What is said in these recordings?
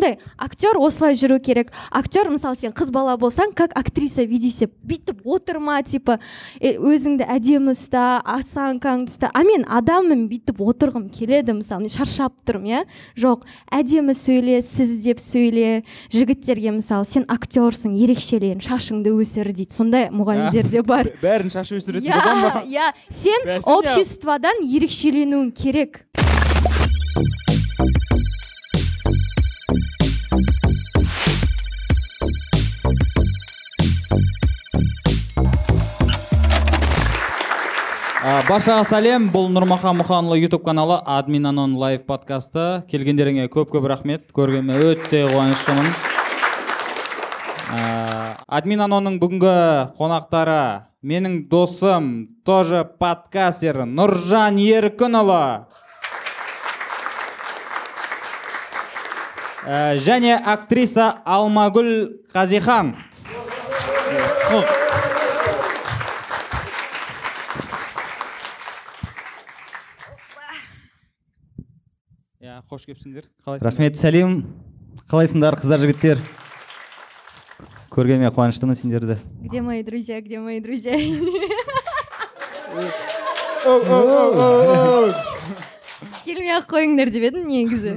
сондай актер осылай жүру керек. Актер мысалы сен қыз бала болсаң как актриса веди себя бүйтіп отырма типа өзіңді әдемі ұста осанкаңды ұста. А мен адаммын бүйтіп отырғым келеді мысалы мен шаршап тұрмын иә? Жоқ әдемі сөйле сіз деп сөйле. Жігіттерге мысалы сен актерсың ерекшелен шашыңды өсір дейді. Сондай мұғалімдер де бар. бәрін шаш өсіретін иә иә. Сен обществодан ерекшеленуің керек. Баршаға сәлем. Бұл нұрмахан мұханұлы ютуб каналы админ анон лайв подкасты. Келгендеріңе көп көп рахмет. Көргеніме өте қуаныштымын. Админ анонның бүгінгі қонақтары менің досым тоже подкастер нұржан еркінұлы. Және актриса алмагүл қазихан. Қош келіпсіңдер. Қалайсыңдар? Рахмет сәлем. Қалайсыңдар қыздар жігіттер? Көргеніме қуаныштымын сендерді. Где мои друзья где мои друзья? Келмей ақ қойыңдар деп едім негізі.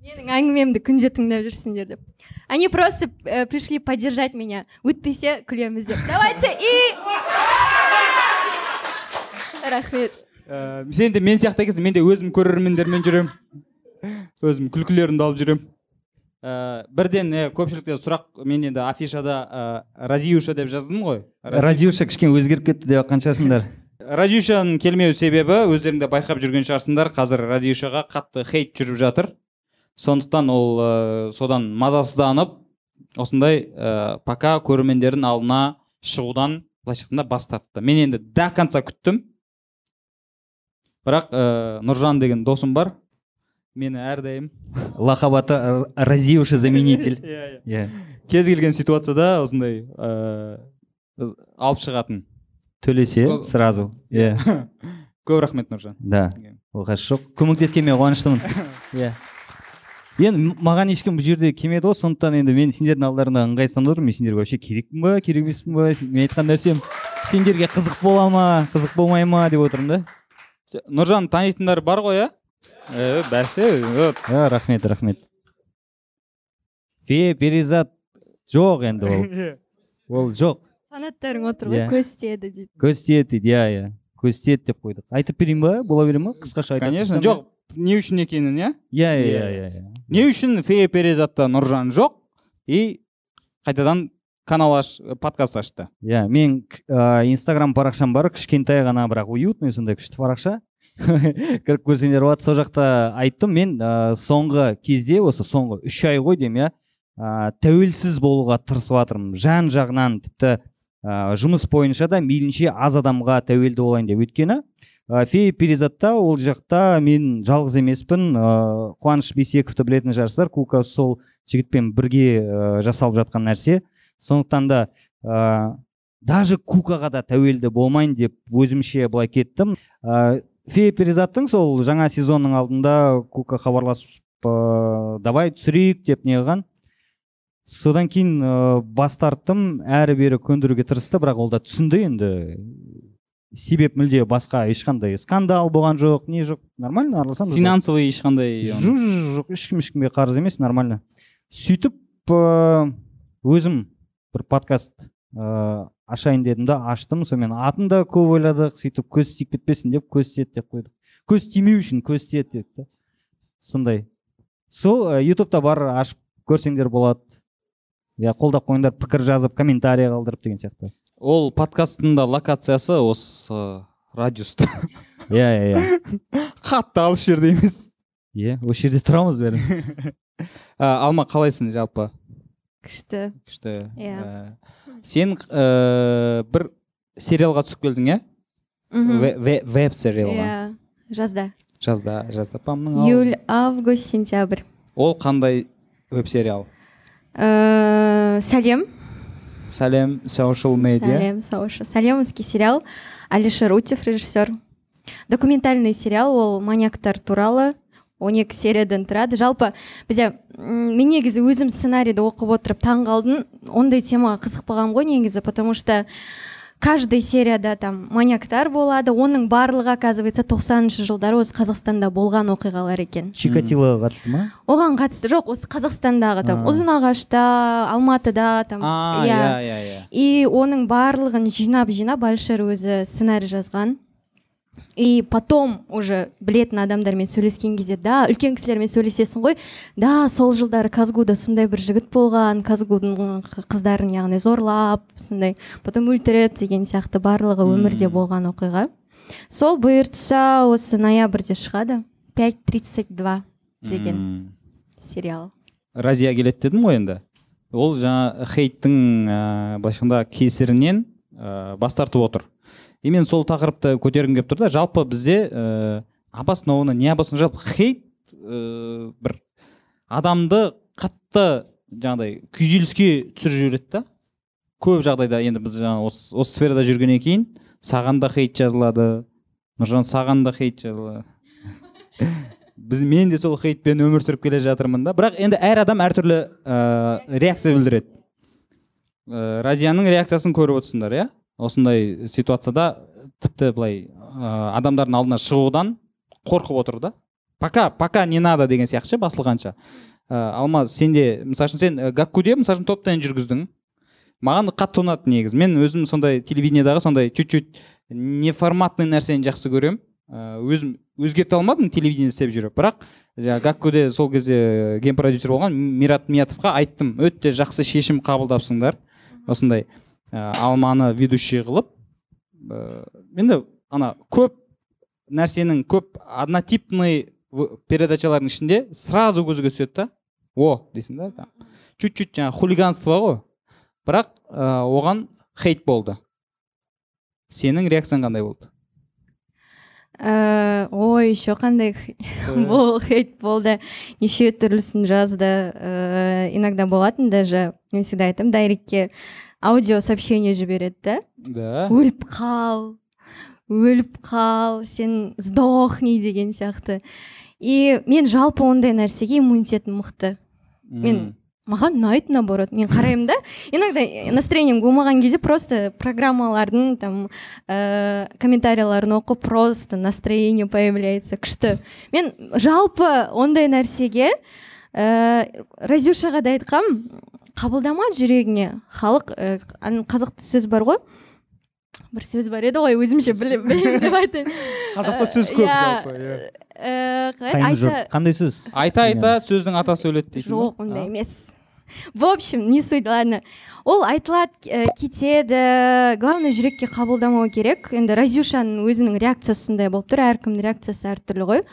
Менің әңгімемді күнде тыңдап жүрсіңдер деп. Они просто э, пришли поддержать меня. Өтпесе күлеміз деп. Давайте и рахмет. Ә, сен де мен сияқты екенсің мен де өзім көрермендермен жүремін. Өзім күлкілерімді алып жүремін. Ә, бірден ә, көпшілікте сұрақ мен енді афишада ә, разиюша деп жаздым ғой. Радиуша кішкене өзгеріп кетті деп жатқан шығарсыңдар радиюшаның келмеу себебі өздерің де байқап жүрген шығарсыңдар. Қазір радиюшаға қатты хейт жүріп жатыр. Сондықтан ол ә, содан мазасызданып осындай ә, пока көрермендердің алдына шығудан былайша айтқанда бас тартты. Мен енді до конца күттім. Бірақ ә, нұржан деген досым бар. Мені әрдайым. Лақап аты разиюша заменитель. Иә иә. Кез келген ситуацияда осындай ыыы алып шығатын. Төлесе сразу. Иә. Көп рахмет нұржан. Да. Оқасы жоқ. Көмектескеніме қуаныштымын. Иә. Енді маған ешкім бұл жерде келмеді ғой. Сондықтан енді мен сендердің алдарында ыңғайсызданып отырмын. Мен сендерге вообще керекпін ба керек емеспін ба мен айтқан нәрсем сендерге қызық бола ма қызық болмай ма деп отырмын да. Нұржан танитындар бар ғой иә? Е бәсе вот. рахмет рахмет. Фе перизат жоқ енді ол. Ол жоқ фанаттарың отыр ғой Иә. көз тиеді дейді. Көз тиеді дейді иә иә. Көз тиеді деп қойдық. Айтып берейін ба бола бере ма қысқаша айтасыз? Конечно жоқ не үшін екенін иә? Иә иә Иә, иә иә не үшін фея перизатта нұржан жоқ и қайтадан канал аш подкаст ашты? Иә мен ә, инстаграм парақшам бар кішкентай ғана бірақ уютный сондай күшті парақша. кіріп көрсеңдер болады. Сол жақта айттым мен ә, соңғы кезде осы соңғы үш ай ғой деймін иә ә, тәуелсіз болуға тырысып жатырмын. Жан жағынан тіпті ә, жұмыс бойынша да мейлінше аз адамға тәуелді болайын деп. Өйткені ә, фея перизатта ол жақта мен жалғыз емеспін. Ә, қуаныш бейсековті білетін шығарсыздар. Кука сол жігітпен бірге ә, жасалып жатқан нәрсе. Сондықтан да ә, даже кукаға да тәуелді болмайын деп өзімше былай кеттім. Фея перизаттың сол жаңа сезонның алдында кука хабарласып ә, давай түсірейік деп не қылған содан кейін ә, бас тарттым әрі бері көндіруге тырысты бірақ ол да түсінді енді. Себеп мүлде басқа ешқандай скандал болған жоқ не жоқ нормально араласамыз финансовый ешқандай жу- жоқ. ешкім ешкімге қарыз емес нормально. Сөйтіп ә, өзім бір подкаст ә, ашайын дедім да аштым сонымен. Атын да көп ойладық сөйтіп көз тиіп кетпесін деп көз тиеді деп қойдық. Көз тимеу үшін көз тиеді дедік та. Сондай. Сол ә, ютубта бар ашып көрсеңдер болады. Иә қолдап қойыңдар пікір жазып комментарий қалдырып деген сияқты. Ол подкасттың да локациясы осы радиуста иә иә иә. Қатты алыс жерде емес. Иә осы жерде тұрамыз бәріміз. А, алма қалайсың жалпы? Күшті. Күшті Иә. Ә, сен ә, бір сериалға түсіп келдің иә? Веб сериалға. Иә жазда. Жазда жазда. Июль август сентябрь. Ол қандай веб сериал? Э, сәлем сәлем social media сәлем саушы сәлемовский сериал алишер утев режиссер. Документальный сериал ол маньяктар туралы он екі сериядан тұрады жалпы бізде мен негізі өзім сценарийді оқып отырып таң қалдым. Ондай темаға қызықпағанмын ғой негізі потому что каждый серияда там маньяктар болады. Оның барлығы оказывается тоқсаныншы жылдары осы қазақстанда болған оқиғалар екен. Чикатилоға қатысты ма? Оған қатысты. Жоқ осы қазақстандағы там ұзынағашта алматыда там иә. иә иә иә. И оның барлығын жинап жинап әлішер өзі сценарий жазған. И потом уже білетін адамдармен сөйлескен кезде да үлкен кісілермен сөйлесесің ғой. Да сол жылдары казгуда сондай бір жігіт болған казгудың қыздарын яғни зорлап сондай потом өлтіріп деген сияқты барлығы өмірде болған оқиға сол бұйыртса осы ноябрьде шығады. 5.32 деген М. сериал. Разия келеді дедім ғой енді. Ол жаңа хейттің ә, былайша айтқанда кесірінен ә, бас тартып отыр. И мен сол тақырыпты көтергім келіп тұр да. Жалпы бізде обоснованно не обоснованно жалпы хейт ә, бір адамды қатты жаңағыдай күйзеліске түсіріп жібереді да. Көп жағдайда енді біз жаңа осы, осы сферада жүргеннен кейін саған да хейт жазылады нұржан саған да хейт жазылады. Біз мен де сол хейтпен өмір сүріп келе жатырмын да. Бірақ енді әр адам әртүрлі ә, реакция білдіреді. Ә, разияның реакциясын көріп отырсыңдар иә? Осындай ситуацияда тіпті былай ә, адамдардың алдына шығудан қорқып отыр да. Пока пока не надо деген сияқты ше басылғанша. Ә, алмаз сенде мысалы үшін сен ә, гаккуде мысалы үшін топ тен жүргіздің. Маған қатты ұнады негізі. Мен өзім сондай телевидениедағы сондай чуть чуть неформатный нәрсені жақсы көремін. Ә, өзім өзгерте алмадым телевидение істеп жүріп. Бірақ жаңағы гаккуде сол кезде генпродюсер болған мират миятовқа айттым. Өте жақсы шешім қабылдапсыңдар. Осындай. Ә, алманы ведущий қылып ә, енді ана көп нәрсенің көп однотипный передачалардың ішінде сразу көзге түседі да. О дейсің да там. Чуть чуть жаңағы хулиганство ғой. Бірақ ә, оған хейт болды. Сенің реакцияң қандай болды? Э, ой еще қандай бұл хейт болды. Неше түрлісін жазды. Э, иногда болатын даже. Мен всегда айтамын дайректке аудио сообщение жібереді да? Да. Өліп қал өліп қал сен сдохни деген сияқты. И мен жалпы ондай нәрсеге иммунитетім мықты. Мен маған ұнайды наоборот. Мен қараймын да. Иногда настроением болмаған кезде просто программалардың там ә, комментарийларын оқып просто настроение появляется күшті мен жалпы ондай нәрсеге ә, разюшаға да айтқам қабылдама жүрегіңе. Халық ә, ана қазақта сөз бар ғой. Бір сөз бар еді ғой өзімше біле- білемін деп айтайын. Қазақта сөз көп Иә. жалпы иә. Ә, жұрт қандай сөз? Айта айта сөздің атасы өледі дейтін жоқ ондай емес. В общем не суть ладно. Ол айтылады ә, кетеді. Главное жүрекке қабылдамау керек. Енді разюшаның өзінің реакциясы сондай болып тұр әркімнің реакциясы әртүрлі ғой.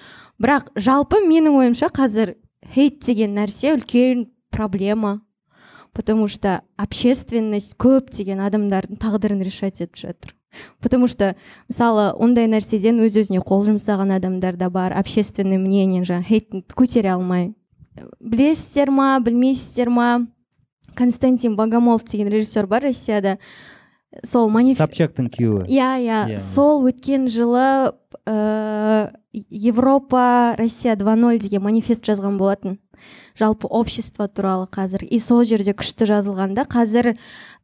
Бірақ жалпы менің ойымша қазір хейт деген нәрсе үлкен проблема. Потому что общественность көптеген адамдардың тағдырын решать етіп жатыр. Потому что мысалы ондай нәрседен өз өзіне қол жұмсаған адамдар да бар общественный мнение жаңағы хейтті көтере алмай. Білесіздер ма білмейсіздер ма? Константин богомолов деген режиссер бар россияда. Сол маниф собчактың күйеуі. Иә иә. Иә. сол өткен жылы ә, европа россия 2.0 деген манифест жазған болатын. Жалпы общество туралы қазір. И сол жерде күшті жазылған да қазір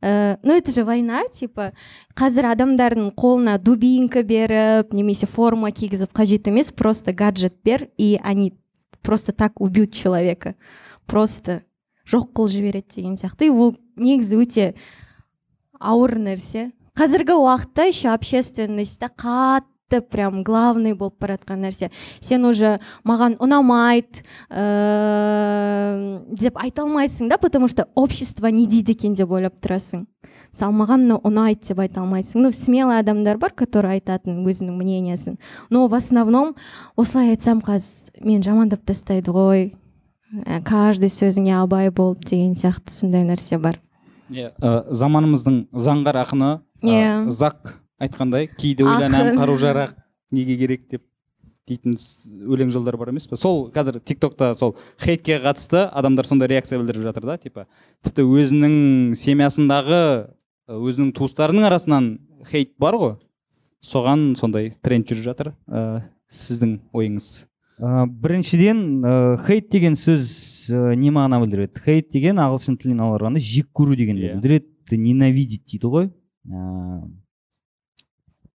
ә, ну это же война типа. Қазір адамдардың қолына дубинка беріп немесе форма кигізіп қажет емес просто гаджет бер и они просто так убьют человека. Просто жоқ қылып жібереді деген сияқты. И ол негізі өте ауыр нәрсе. Қазіргі уақытта еще общественностьта қатты прям главный болып бара жатқан нәрсе. Сен уже маған ұнамайды ыыы деп айта алмайсың да потому что общество не дейді екен деп ойлап тұрасың. Мысалы маған мынау ұнайды деп айта алмайсың. Ну смелый адамдар бар которые айтатын өзінің мнениясын но в основном осылай айтсам қазір мен жамандап тастайды ғой. Ә, каждый сөзіңе абай бол деген сияқты сондай нәрсе бар. Иә, ә, заманымыздың заңғар ақыны ә, Иә. зак айтқандай кейде ойланамын қару жарақ неге керек деп дейтін өлең жолдар бар емес пе? Сол қазір тик токта сол хейтке қатысты адамдар сондай реакция білдіріп жатыр да типа тіпті өзінің семьясындағы өзінің туыстарының арасынан хейт бар ғой. Соған сондай тренд жүріп жатыр ә, сіздің ойыңыз. Ә, біріншіден ә, хейт деген сөз ә, не мағына білдіреді? Хейт деген ағылшын тілінен аударғанда жек көру дегенді Иә. білдіреді ненавидеть дейді ғой. Ә,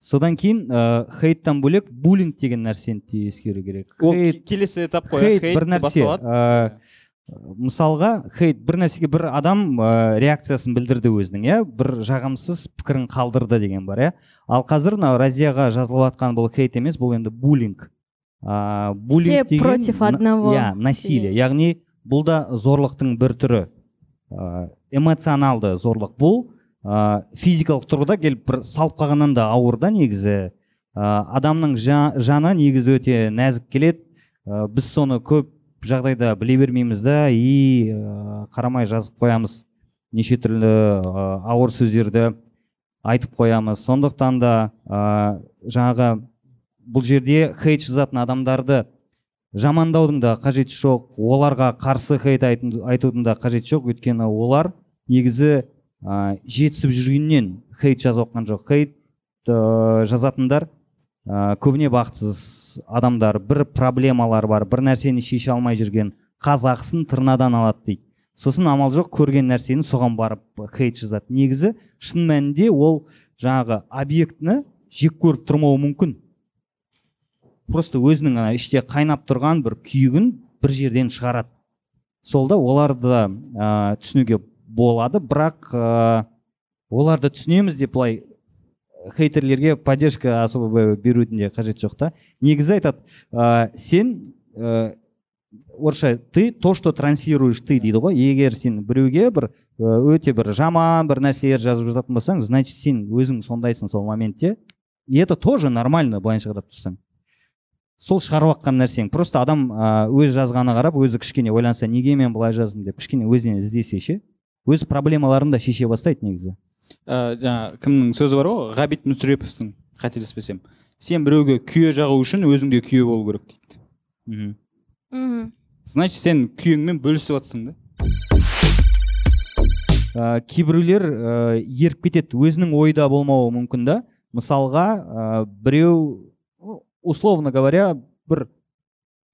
содан кейін ә, хейттан бөлек буллинг деген нәрсені де ескеру керек. Ол Хейт- ке- келесі этап қой хейт хейт бір нәрсе. басталады? Ә, мысалға хейт бір нәрсеге бір адам ә, реакциясын білдірді өзінің иә? Бір жағымсыз пікірін қалдырды деген бар иә? Ал қазір мынау разияға жазылып жатқан бұл хейт емес бұл енді буллинг. Ә, буллинг Все против одного. иә насилие. Яғни бұл да зорлықтың бір түрі. Ә, эмоционалды зорлық. Бұл ә, физикалық тұрғыда келіп бір салып қалғаннан да ауыр да негізі. Ә, адамның жа- жаны негізі өте нәзік келеді. Ә, біз соны көп жағдайда біле бермейміз да. И ә, қарамай жазып қоямыз. Неше түрлі ә, ауыр сөздерді айтып қоямыз. Сондықтан да ә, жаңағы бұл жерде хейт жазатын адамдарды жамандаудың да қажеті жоқ. Оларға қарсы хейт айтудың да қажеті жоқ. Өйткені олар негізі ә, жетісіп жүргеннен хейт жазып жатқан жоқ. Хейт ә, жазатындар ә, көбіне бақытсыз адамдар бір проблемалар бар бір нәрсені шеше алмай жүрген қазақысын тырнадан алады дейді. Сосын амал жоқ көрген нәрсені соған барып хейт жазады. Негізі шын мәнінде ол жаңағы объектіні жек көріп тұрмауы мүмкін. Просто өзінің ана іште қайнап тұрған бір күйігін бір жерден шығарады. Сол да оларды да ә, түсінуге болады. Бірақ ә, оларды түсінеміз деп былай хейтерлерге поддержка особо берудің де қажеті жоқ та. Негізі айтады ә, сен ә, орысша ты то что транслируешь ты дейді ғой. Егер сен біреуге бір өте бір жаман бір нәрселер жазып жататын болсаң значит сен өзің сондайсың сол моментте. И это тоже нормально былайынша қарап тұрсаң. Сол шығарып жатқан нәрсең. Просто адам өз жазғанына қарап өзі кішкене ойланса неге мен былай жаздым деп кішкене өзінен іздесе ше. Өз проблемаларын да шеше бастайды негізі. Ә, жаңа кімнің сөзі бар ғой? Ғабит мүсіреповтің қателеспесем. Сен біреуге күйе жағу үшін өзің де күйе болу керек дейді. Мхм. Мхм. Значит сен күйеңмен бөлісіп жатсың да. Ә, кейбіреулер ә, еріп кетеді. Өзінің ойда болмауы мүмкін да. Мысалға ә, біреу ну, условно говоря бір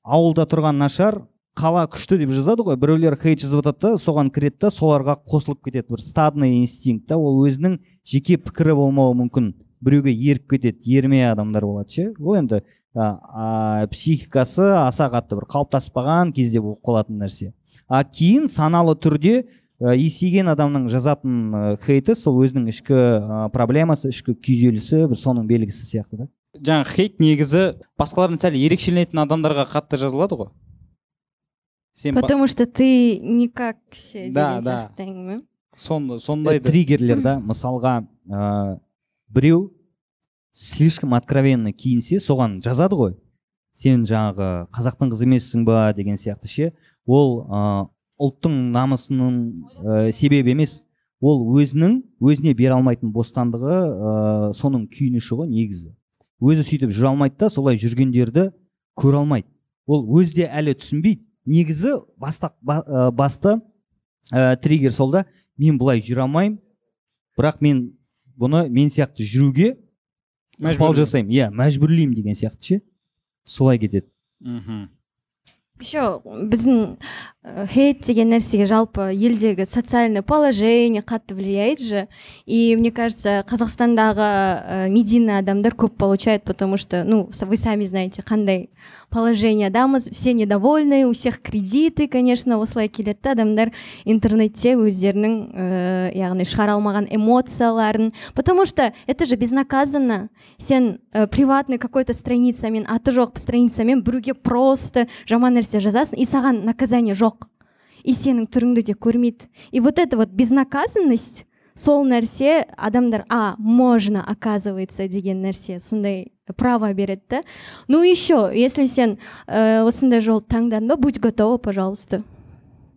ауылда тұрған нашар қала күшті деп жазады ғой. Біреулер хейт жазып жатады да соған кіреді да соларға қосылып кетеді. Бір стадный инстинкт та ол өзінің жеке пікірі болмауы мүмкін. Біреуге еріп кетеді ерме адамдар болады ше. Ол енді а, психикасы аса қатты бір қалыптасып қалған кезде болып қалатын нәрсе. А кейін саналы түрде ә, есейген адамның жазатын ә, хейті сол өзінің ішкі ә, проблемасы ішкі күйзелісі бір соның белгісі сияқты да. Жаңа хейт негізі басқалардан сәл ерекшеленетін адамдарға қатты жазылады ғой. Сен потому что ты никак ше Да, да. әңгіме сон- Э, сондайды. триггерлер да мысалға ә, біреу слишком откровенно киінсе соған жазады ғой. Сен жаңағы қазақтың қызы емессің ба? деген сияқты ше. Ол ә, ұлттың намысының ә, себебі емес. Ол өзінің өзіне бере алмайтын бостандығы ә, соның күйініші ғой негізі. Өзі сөйтіп жүре алмайды да солай жүргендерді көре алмайды. Ол өзі де әлі түсінбейді. Негізі баста, ба, ә, басты ә, триггер сол да. Мен бұлай жүре алмаймын бірақ мен бұны мен сияқты жүруге ықпал Мәжбүр. жасаймын иә мәжбүрлеймін деген сияқты ше. Солай кетеді. Мхм. Еще біздің хейт деген нәрсеге жалпы елдегі социальное положение қатты влияет же. И мне кажется қазақстандағы медийный адамдар көп получают потому что ну вы сами знаете қандай положениедамыз все недовольны у всех кредиты конечно осылай келеді да адамдар интернетте өздерінің э, яғни шығара алмаған эмоцияларын. Потому что это же безнаказанно. Сен э, приватный какой то страницамен аты жоқ страницамен біреуге просто жаман нәрсе жазасың и саған наказание жоқ. И сенің түріңді де көрмейді. И вот эта вот безнаказанность сол нәрсе адамдар а можно оказывается деген нәрсе сондай право береді да. Ну еще если сен э, осындай жол таңдадың ба будь готова пожалуйста.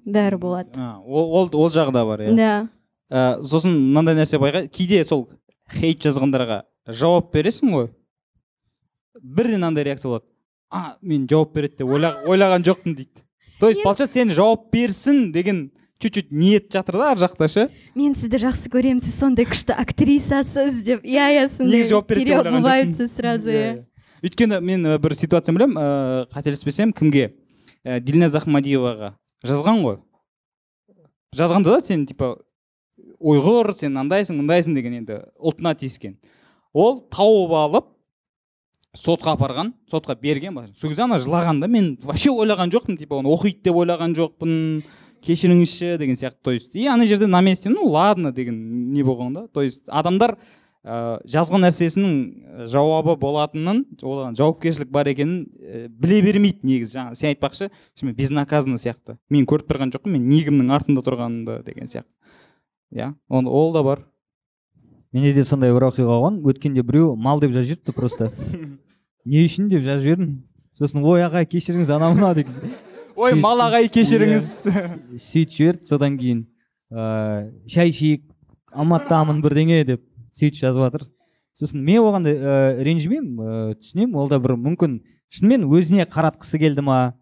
Бәрі болады. А, ол, ол, ол жағы да бар иә. Да. Ә, сосын мынандай нәрсе байқа кейде сол хейт жазғандарға жауап бересің ғой? Бірден мынандай реакция болады. А мен жауап береді деп ойла- ойлаған жоқпын дейді. То есть получается сен жауап берсін деген чуть чуть ниет жатыр да ар жақта ше? Мен сізді жақсы көремін сіз сондай күшті актрисасыз деп. Иә иә сондай жауап береді сразу иә өйткені мен бір ситуация білемін ыыы қателеспесем кімге? Ә, дильназ ахмадиеваға. Жазған ғой. Жазғанда да сен типа ұйғыр сен андайсың мындайсың деген енді ұлтына тиіскен. Ол тауып алып сотқа апарған сотқа берген сол кезде ана жылаған да мен вообще ойлаған жоқпын типа оны оқиды деп ойлаған жоқпын. Кешіріңізші деген сияқты. То есть и ана жерде на месте ну ладно деген не болған да. То есть адамдар ә, жазған нәрсесінің жауабы болатынын оған жауапкершілік бар екенін ә, біле бермейді негізі. Жаңа сен айтпақшы шынымен безнаказанно сияқты. Мен көріп тұрған жоқпын мен не кімнің артында тұрғанымды деген сияқты. Иә ол, ол да бар. Менде де сондай бір оқиға болған. Өткенде біреу мал деп жазып жіберіпті просто. Не үшін деп жазып жібердім. Сосын ой ағай кешіріңіз анау мынау деп. Ой мал ағай кешіріңіз. Сөйтіп жіберді содан кейін ыыы шай ішейік алматыдамын бірдеңе деп сөйтіп жазып жатыр. Сосын мен оған ыыы ренжімеймін ыыы түсінемін. Ол да бір мүмкін. Шынымен өзіне қаратқысы келді ма?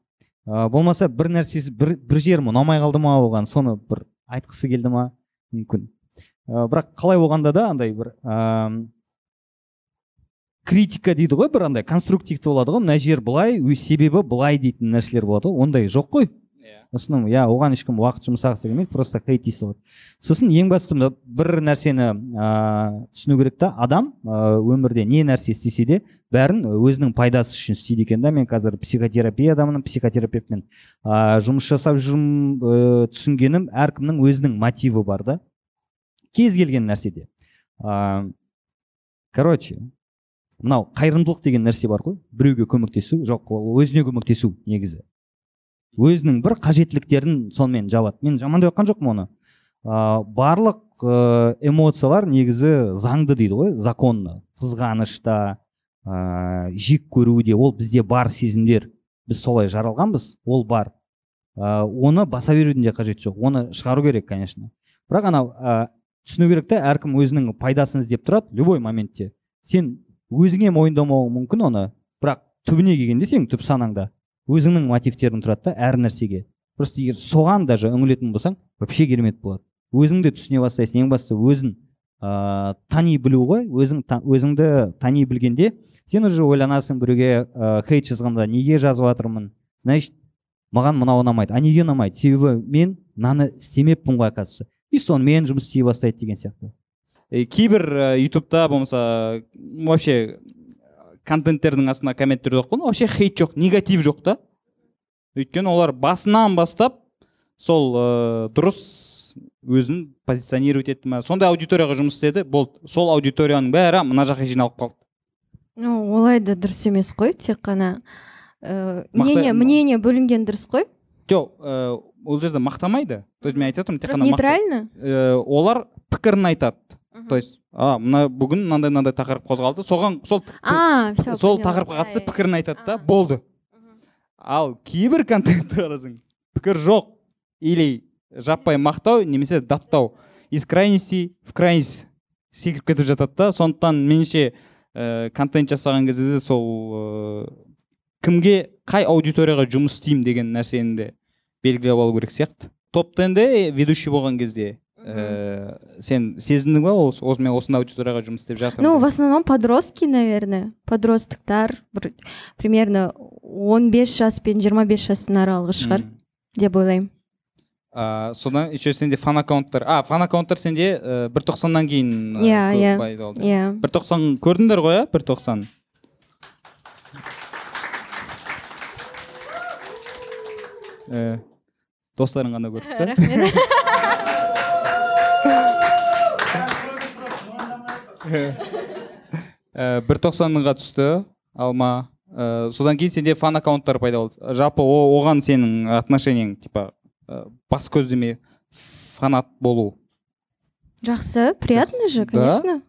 Ыыы болмаса бір нәрсесі бір, бір жерім ұнамай қалды ма оған? Соны бір айтқысы келді ма? Мүмкін. Ыыы бірақ қалай болғанда да андай бір ыыы критика дейді ғой бір андай конструктивті болады ғой. Мына жер былай өз себебі былай дейтін нәрселер болады ғой. Ондай жоқ қой. В основном иә оған ешкім уақыт жұмсағысы келмейді просто хейт ей салады сосын ең бастысы бір нәрсені ыыы түсіну керек та адам өмірде не нәрсе істесе де бәрін өзінің пайдасы үшін істейді екен да. Мен қазір психотерапиядамын психотерапевтпен ыыы жұмыс жасап жүрмін ыыы түсінгенім әркімнің өзінің мотиві бар да. Кез келген нәрседе. Ыыы короче мынау қайырымдылық деген нәрсе бар ғой. Біреуге көмектесу жоқ ол өзіне көмектесу негізі. Өзінің бір қажеттіліктерін сонымен жабады. Мен жамандап жатқан жоқпын оны. Ә, барлық эмоциялар негізі заңды дейді ғой законно қызғаныш та ә, жек көру де ол бізде бар сезімдер. Біз солай жаралғанбыз ол бар. Ә, оны баса берудің де қажеті жоқ. Оны шығару керек конечно. Бірақ анау ә, түсіну керек та әркім өзінің пайдасын іздеп тұрады любой моментте. Сен өзіңе мойындамауың мүмкін оны. Бірақ түбіне келгенде сенің түп санаңда. Өзіңнің мотивтерің тұрады да әр нәрсеге. Просто егер соған даже үңілетін болсаң вообще керемет болады. Өзіңді түсіне бастайсың. Ең бастысы өзін ыыы тани білу ғой. Өзің та, өзіңді тани білгенде сен уже ойланасың біреуге ә, хейт жазғанда неге жазып жатырмын? Значит маған мынау ұнамайды а неге ұнамайды? Себебі мен мынаны істемеппін ғой оказывается. И сонымен жұмыс істей бастайды деген сияқты. И кейбір ә, ютубта болмаса вообще контенттердің астына комменттер жоқ қой вообще хейт жоқ негатив жоқ та. Өйткені олар басынан бастап сол ә, дұрыс өзін позиционировать етті ма. Сондай аудиторияға жұмыс істеді болды. Сол аудиторияның бәрі мына жаққа жиналып қалды. Ну олай да дұрыс емес қой тек қана ыыы Мақта- мнение мнение бөлінген дұрыс қой. Жоқ ә, ол жерде мақтамайды. То есть мен айтып жатырмын тек қана нейтрально? Ә, олар пікірін айтады. То есть а мына бүгін мынандай мынандай тақырып қозғалды. Соған сол а все сол тақырыпқа қатысты пікірін айтады да болды. Ал кейбір контентті қарасаң пікір жоқ или жаппай мақтау немесе даттау. Из крайности в крайность секіріп кетіп жатады да. Сондықтан меніңше ә, контент жасаған кезде де сол ә, кімге қай аудиторияға жұмыс істеймін деген нәрсені де белгілеп алу керек сияқты. Топ тенде ведущий болған кезде. Ә, сен сезіндің ба ол осы мен осындай аудиторияға жұмыс істеп жатырмын ну в основном подростки наверное. Подростықтар бір примерно 15 жас пен 25 жастың аралығы шығар деп ойлаймын. А, содан еще сенде фан аккаунттар. А фан аккаунттар сенде ә, бір тоқсаннан кейін ә, Иә, иә. иә. Бір тоқсан көрдіңдер ғой иә бір тоқсан? Достарың ғана да рахмет. бір тоқсан мыңға түсті алма. Ә, содан кейін сенде фан аккаунттар пайда болды. Жалпы о- оған сенің отношениең типа ә, бас көздеме фанат болу. Жақсы приятно же конечно.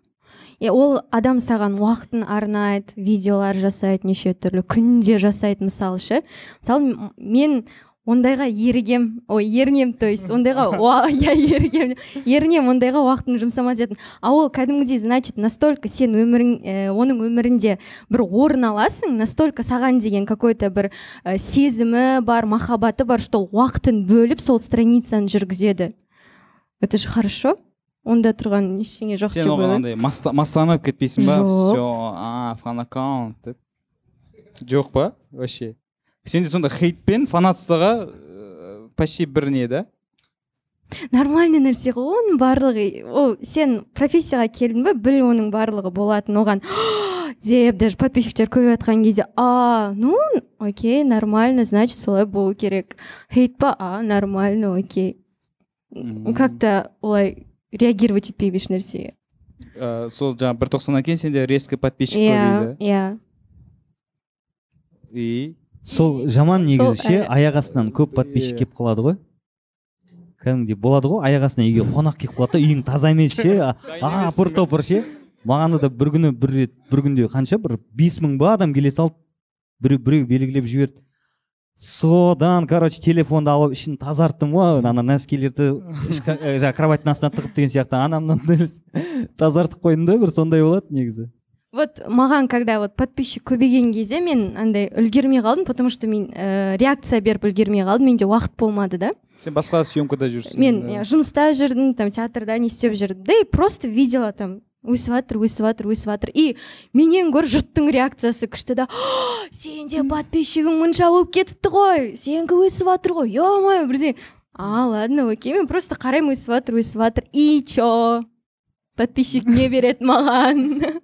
Е ол адам саған уақытын арнайды видеолар жасайды неше түрлі күнде жасайды мысалы ше. Мысалы мен ондайға ерігем ой ерінем то есть ондайға уа- иә ерігем ерінем ондайға уақытын жұмсамас едім. А ол кәдімгідей значит настолько сен өмірің ә, оның өмірінде бір орын аласың настолько саған деген какой то бір ә, сезімі бар махаббаты бар что уақытын бөліп сол страницаны жүргізеді. Это же хорошо. Онда тұрған ештеңе жоқ сен деп оған ойлаймын. мастанып кетпейсің ба? Все а фан аккаунт. Деп жоқ па? Вообще. Сенде сонда хейт пен фанатствоға э, почти бір не да? Нормальный нәрсе ғой оның барлығы. Ол сен профессияға келдің ба біл оның барлығы болатын оған. Деп даже подписчиктер көбейіп жатқан кезде а ну окей нормально значит солай болу керек хейт па? А нормально окей как то олай реагировать етпеймін еш нәрсеге. Э, сол жаңағы бір тоқсаннан кейін сенде резко подписчик иә көбейді. иә. И? Сол жаман негізі ше ә, аяқ астынан көп подписчик келіп қалады ғой. Кәдімгідей болады ғой аяқ астынан үйге қонақ келіп қалады да үйің таза емес ше апыр топыр ше. Маған да бір күні бір рет бір күнде қанша бір бес мың ба адам келе салды. Біреу біреу белгілеп жіберді. Содан короче телефонды алып ішін тазарттым ғой ана носкилерді ә, жаңағы кроваттың астына тығып деген сияқты анам мынандай тазартып қойдым да бір сондай болады негізі. Вот маған когда вот подписчик көбейген кезде мен андай үлгермей қалдым потому что мен ә, реакция беріп үлгермей қалдым менде уақыт болмады да. Сен басқа съемкада жүрсің мен да. иә, жұмыста жүрдім там театрда не істеп жүрдім. Да и просто видела там өсіп жатыр өсіп жатыр өсіп жатыр и менен гөрі жұрттың реакциясы күшті да «О, сенде подписчигің мынша болып кетіпті ғой сенікі өсіп жатыр ғой е мое бірдеңе а ладно окей мен просто қараймын өсіп жатыр өсіп жатыр и чё? Подписчик не береді маған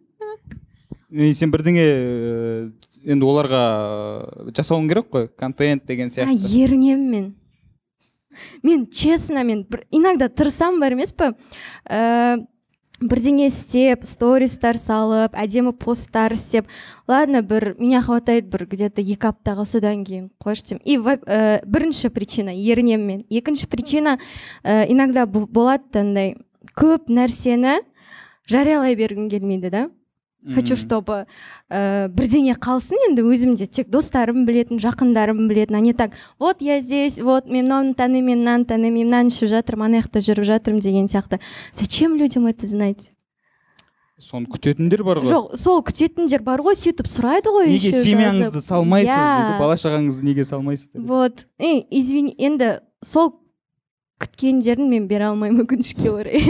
И сен бірдеңе енді оларға жасауың керек қой контент деген сияқты. ерінемін мен. Мен честно мен бір иногда тырысамын бар емес па ә, бірдеңе істеп стористар салып әдемі посттар істеп. Ладно бір меня хватает бір где то екі аптаға содан кейін қойшы деймін и ә, бірінші причина ерінемін мен. Екінші причина ә, иногда болады андай көп нәрсені жариялай бергім келмейді да. Хочу чтобы ә, бірдеңе қалсын енді өзімде тек достарым білетін жақындарым білетін а не так вот я здесь вот мен мынаны танимын мен мынаны танимын мен мынаны ішіп жатырмын ана жақта жүріп жатырмын деген сияқты. Зачем людям это знать? Соны күтетіндер бар ғой. Жоқ сол күтетіндер бар ғой сөйтіп сұрайды ғой неге семьяңызды салмайсыз Иә. дейді бала шағаңызды неге салмайсыздар вот. Эй извини енді сол күткендерін мен бере алмаймын өкінішке орай.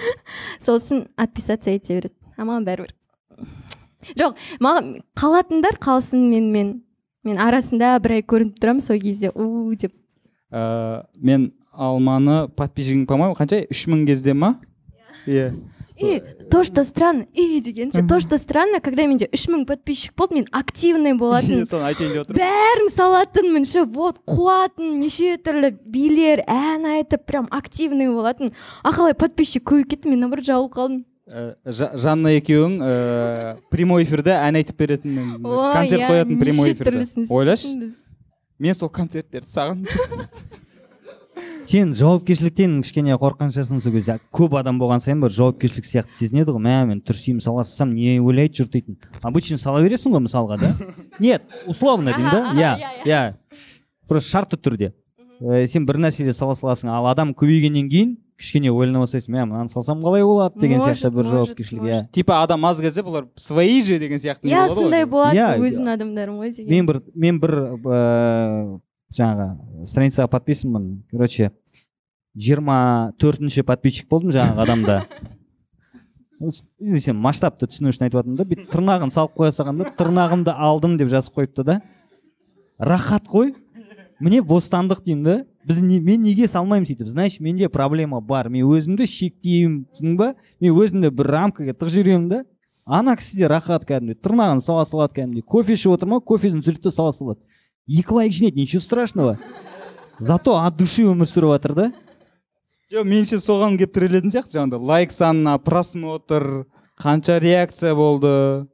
Сол үшін отписаться ете береді. А маған бәрібір. Жоқ маған қалатындар қалсын менімен мен арасында бір ай көрініп тұрамын сол кезде. У деп. Э, мен алманы подписчигің по моему қанша? Үш мың кезде ма? Иә. И то что странно и дегенше то что странно когда менде үш мың подписчик болды мен активный болатын соны айтайын деп отырмын. Бәрін салатынмын ше вот қуатын неше түрлі билер ән айтып прям активный болатын а қалай подписчик көбейіп кетті мен наоборот жабылып қалдым. Жанна екеуің э, прямой эфирде ән айтып беретін Ой, концерт иә, қоятын прямой эфирде. ойлашы? мен сол концерттерді сағынып жүрмін. сен жауапкершіліктен кішкене қорыққан шығарсың сол кезде. Көп адам болған сайын бір жауапкершілік сияқты сезінеді ғой. Мә мен трусимын сала салсам не ойлайды жұрт дейтін. Обычно сала бересің ғой мысалға да? Нет условно деймін да? Иә аха, иә, иә просто шартты түрде. Э, сен бір нәрседе сала саласың ал адам көбейгеннен кейін кішкене ойлана бастайсың мә мынаны салсам қалай болады деген Может, сияқты бір жауапкершілік иә. типа адам аз кезде бұлар свои же деген сияқты не иә сондай болады Иә, өзімнің адамдарым ғой деген. Мен бір мен бір ыыы жаңағы страницаға подписанмын. Короче жиырма төртінші подписчик болдым жаңағы адамда. Сен масштабты түсіну үшін айтып жатырмын да бүйтіп тырнағын салып қоя салғанда тырнағымды алдым деп жазып қойыпты да. Рахат қой. Мне бостандық деймін да. Біз не, мен неге салмаймын сөйтіп? Значит менде проблема бар. Мен өзімді шектеймін түсіндің ба? Мен өзімді бір рамкаға тығып жіберемін да. Ана кісіде рахат кәдімгідей тырнағын сала салады кәдімгідей. Кофе ішіп отыр ма? Кофесін сүртіп сала салады. Екі лайк жинайды ничего страшного. Зато от души өмір сүріп жатыр да. Жоқ меніңше соған келіп тірелетін сияқты жаңағыдай. Лайк санына просмотр қанша реакция болды.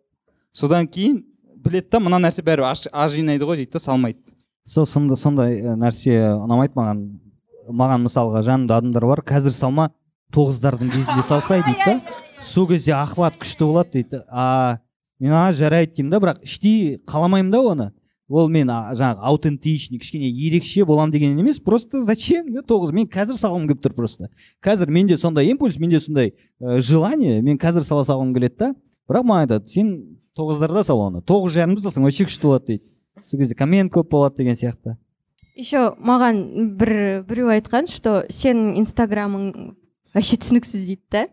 Содан кейін біледі да мына нәрсе бәрібір аз жинайды ғой дейді да салмайды. Сол сонда сондай ә, нәрсе ұнамайды маған. Маған мысалға жанымда адамдар бар. Қазір салма тоғыздардың кезінде салсай дейді да. Сол кезде охват күшті болады дейді. А мен а жарайды деймін да бірақ іштей қаламаймын да оны. Ол мен жаңағы аутентичный кішкене ерекше болам деген емес. Просто зачем да тоғыз? Мен қазір салғым келіп тұр просто. Қазір менде сондай импульс менде сондай ә, желание. Мен қазір сала салғым келеді да. Бірақ маған айтады сен тоғыздарда сал оны. Тоғыз жарымда салсаң вообще күшті болады дейді. Сол кезде коммент көп болады деген сияқты. Еще маған бір біреу айтқан что сенің инстаграмың вообще түсініксіз дейді да.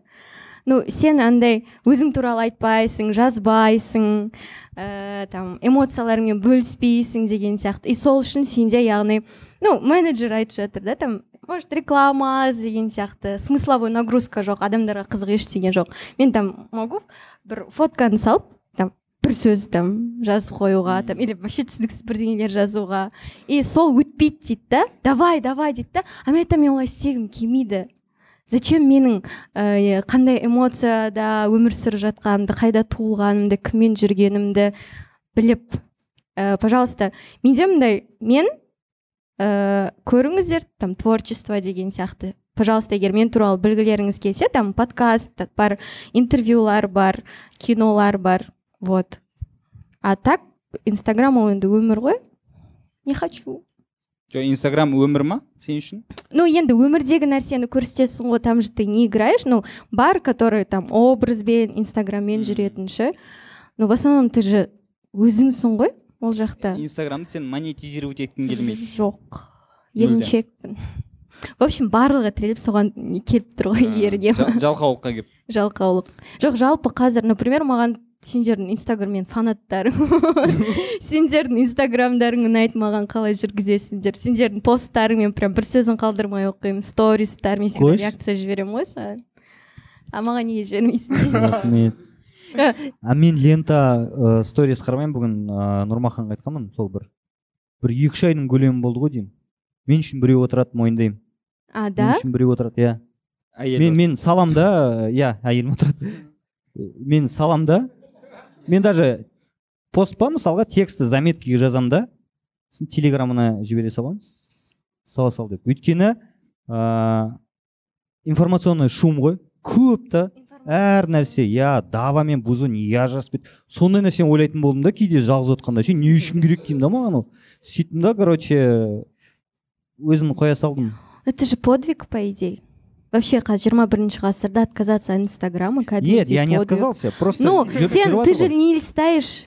Ну сен андай өзің туралы айтпайсың жазбайсың ә, там эмоцияларыңмен бөліспейсің деген сияқты. И сол үшін сенде яғни ну менеджер айтып жатыр да там может реклама деген сияқты смысловой нагрузка жоқ адамдарға қызық ештеңе жоқ. Мен там могу бір фотканы салып бір сөз там жазып қоюға там или вообще түсініксіз бірдеңелер жазуға. И сол өтпейді дейді да. Давай давай дейді да. А мен айтамын мен олай істегім келмейді. Зачем менің ә, қандай эмоцияда өмір сүріп жатқанымды қайда туылғанымды кіммен жүргенімді біліп ә, пожалуйста менде мындай мен ә, көріңіздер там творчество деген сияқты. Пожалуйста егер мен туралы білгілеріңіз келсе там подкаст бар интервьюлар бар кинолар бар. Вот. А так инстаграм ол енді өмір ғой. Не хочу. Жоқ инстаграм өмір ма? Сен үшін? Ну енді өмірдегі нәрсені көрсетесің ғой там же ты не играешь. Ну бар который там образбен инстаграммен жүретін ше. Но в основном ты же өзіңсің ғой ол жақта. Инстаграмды сен монетизировать еткің келмейді. Жоқ. Еріншекпін в общем барлығы тіреліп соған келіп тұр ғой еріне Жа- жалқаулыққа келіп. Жалқаулық. Жоқ жалпы қазір например маған сендердің инстаграммен фанаттарың сендердің инстаграмдарың ұнайды маған қалай жүргізесіңдер. Сендердің посттарыңмен прям бір сөзін қалдырмай оқимын стористар мен всегда Қойшы. реакция жіберемін ғой саған. А маған неге жібермейсің. Рахмет. А мен лента ә, сторис қарамаймын бүгін ә, нұрмаханға айтқанмын сол бір. Бір екі үш айдың көлемі болды ғой деймін. Мен үшін біреу отырады мойындаймын. А мен да? үшін біреу отырады иә. Мен мен салам да иә әйелім отырады. Мен салам да мен даже пост па мысалға текстті заметкіге жазамын да. Сосын телеграмына жібере саламын сала сал деп. Өйткені ыыы информационный шум ғой. Көп та. Әр нәрсе. Я дава мен бузу неге ажырасып кетті сондай нәрсені ойлайтын болдым да кейде жалғыз отқанда. Ше не үшін керек деймін да маған ол? Сөйттім да короче өзім қоя салдым. Это же подвиг по идее. вообще қазір жиырма бірінші ғасырда отказаться от инстаграма кәдімгідей нет я не подвиг. отказался просто ну жүріп- сен жүріп ты жатыр же ғой. не листаешь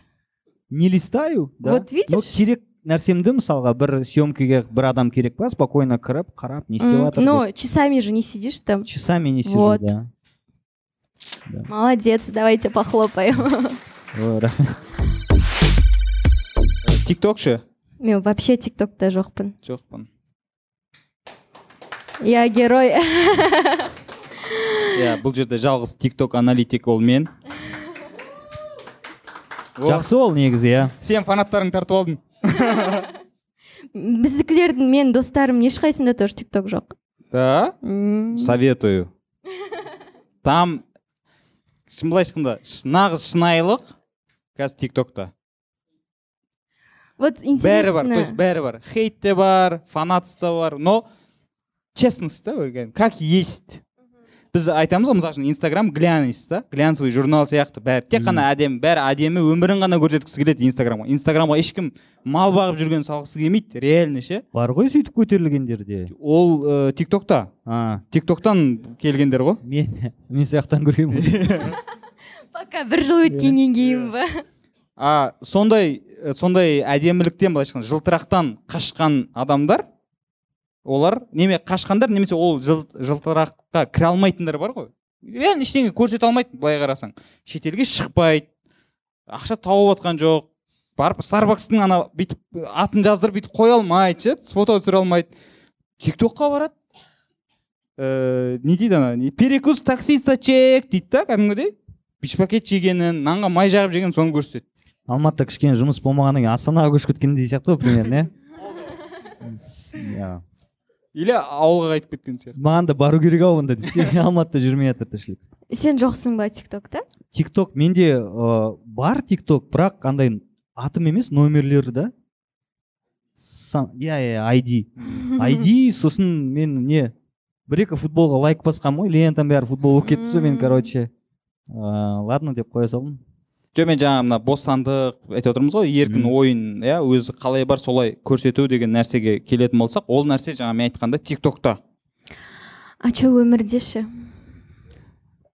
не листаю да Вот видишь? но керек нәрсемді мысалға бір съемкеге бір адам керек па спокойно кіріп қарап не істеп М, жатыр но деп. часами же не сидишь там часами не сижу Вот. да молодец давайте похлопаем Ой, рахмет. тикток ше мен вообще тиктокта жоқпын жоқпын я герой. Иә бұл жерде жалғыз тикток аналитик ол мен. Жақсы ол негізі иә. Сен фанаттарыңды тартып алдың. Біздікілердің мен достарым ешқайсында тоже тикток жоқ. Да? Советую. Там былайша айтқанда нағыз шынайылық қазір тиктокта вот бәрі бар то есть бәрі бар. Хейт те бар фанатс та бар но честность да вот как есть. Біз айтамыз ғой мысалы үшін инстаграм глянец да глянцевый журнал сияқты бәрі тек қана әдемі бәрі әдемі өмірін ғана көрсеткісі келеді инстаграмға. Инстаграмға ешкім мал бағып жүрген салғысы келмейді реально ше. Бар ғой сөйтіп көтерілгендер де. Ол ә, тиктокта а. Тиктоктан келгендер ғой. Мен мен сияқтан көргенмін ғой. пока бір жыл өткеннен кейін ба а сондай сондай әдеміліктен былайша айтқанда жылтырақтан қашқан адамдар олар неме қашқандар немесе ол жыл, жылтыраққа кіре алмайтындар бар ғой. Реально ештеңе көрсете алмайды былай қарасаң. Шетелге шықпайды ақша тауып отқан жоқ барып старбакстың ана бүйтіп атын жаздырып бүйтіп қоя алмайды ше фото түсіре алмайды. Тиктокқа барады. Ыыы не дейді ана не, перекус таксиста чек дейді да кәдімгідей. Бич пакет жегенін нанға май жағып жегенін соны көрсетеді. Алматыда кішкене жұмыс болмағаннан кейін астанаға көшіп кеткендей сияқты ғой примерно иә. или ауылға қайтып кеткен сияқты? Маған да бару керек ау онда десе алматыда жүрмей жатыр тіршілік. Сен жоқсың ба тиктокта тикток менде ә, бар тикток бірақ андай атым емес номерлері да. Сан- иә иә айди. Айди сосын мен не бір екі футболға лайк басқанмын ғой лентам бәрі футбол болып кетті сол мен короче. Ыыы ладно деп қоя салдым. Жоқ мен жаңа мына бостандық айтып отырмыз ғой еркін ойын иә өзі қалай бар солай көрсету деген нәрсеге келетін болсақ ол нәрсе жаңа мен айтқандай тиктокта а че өмірде ше?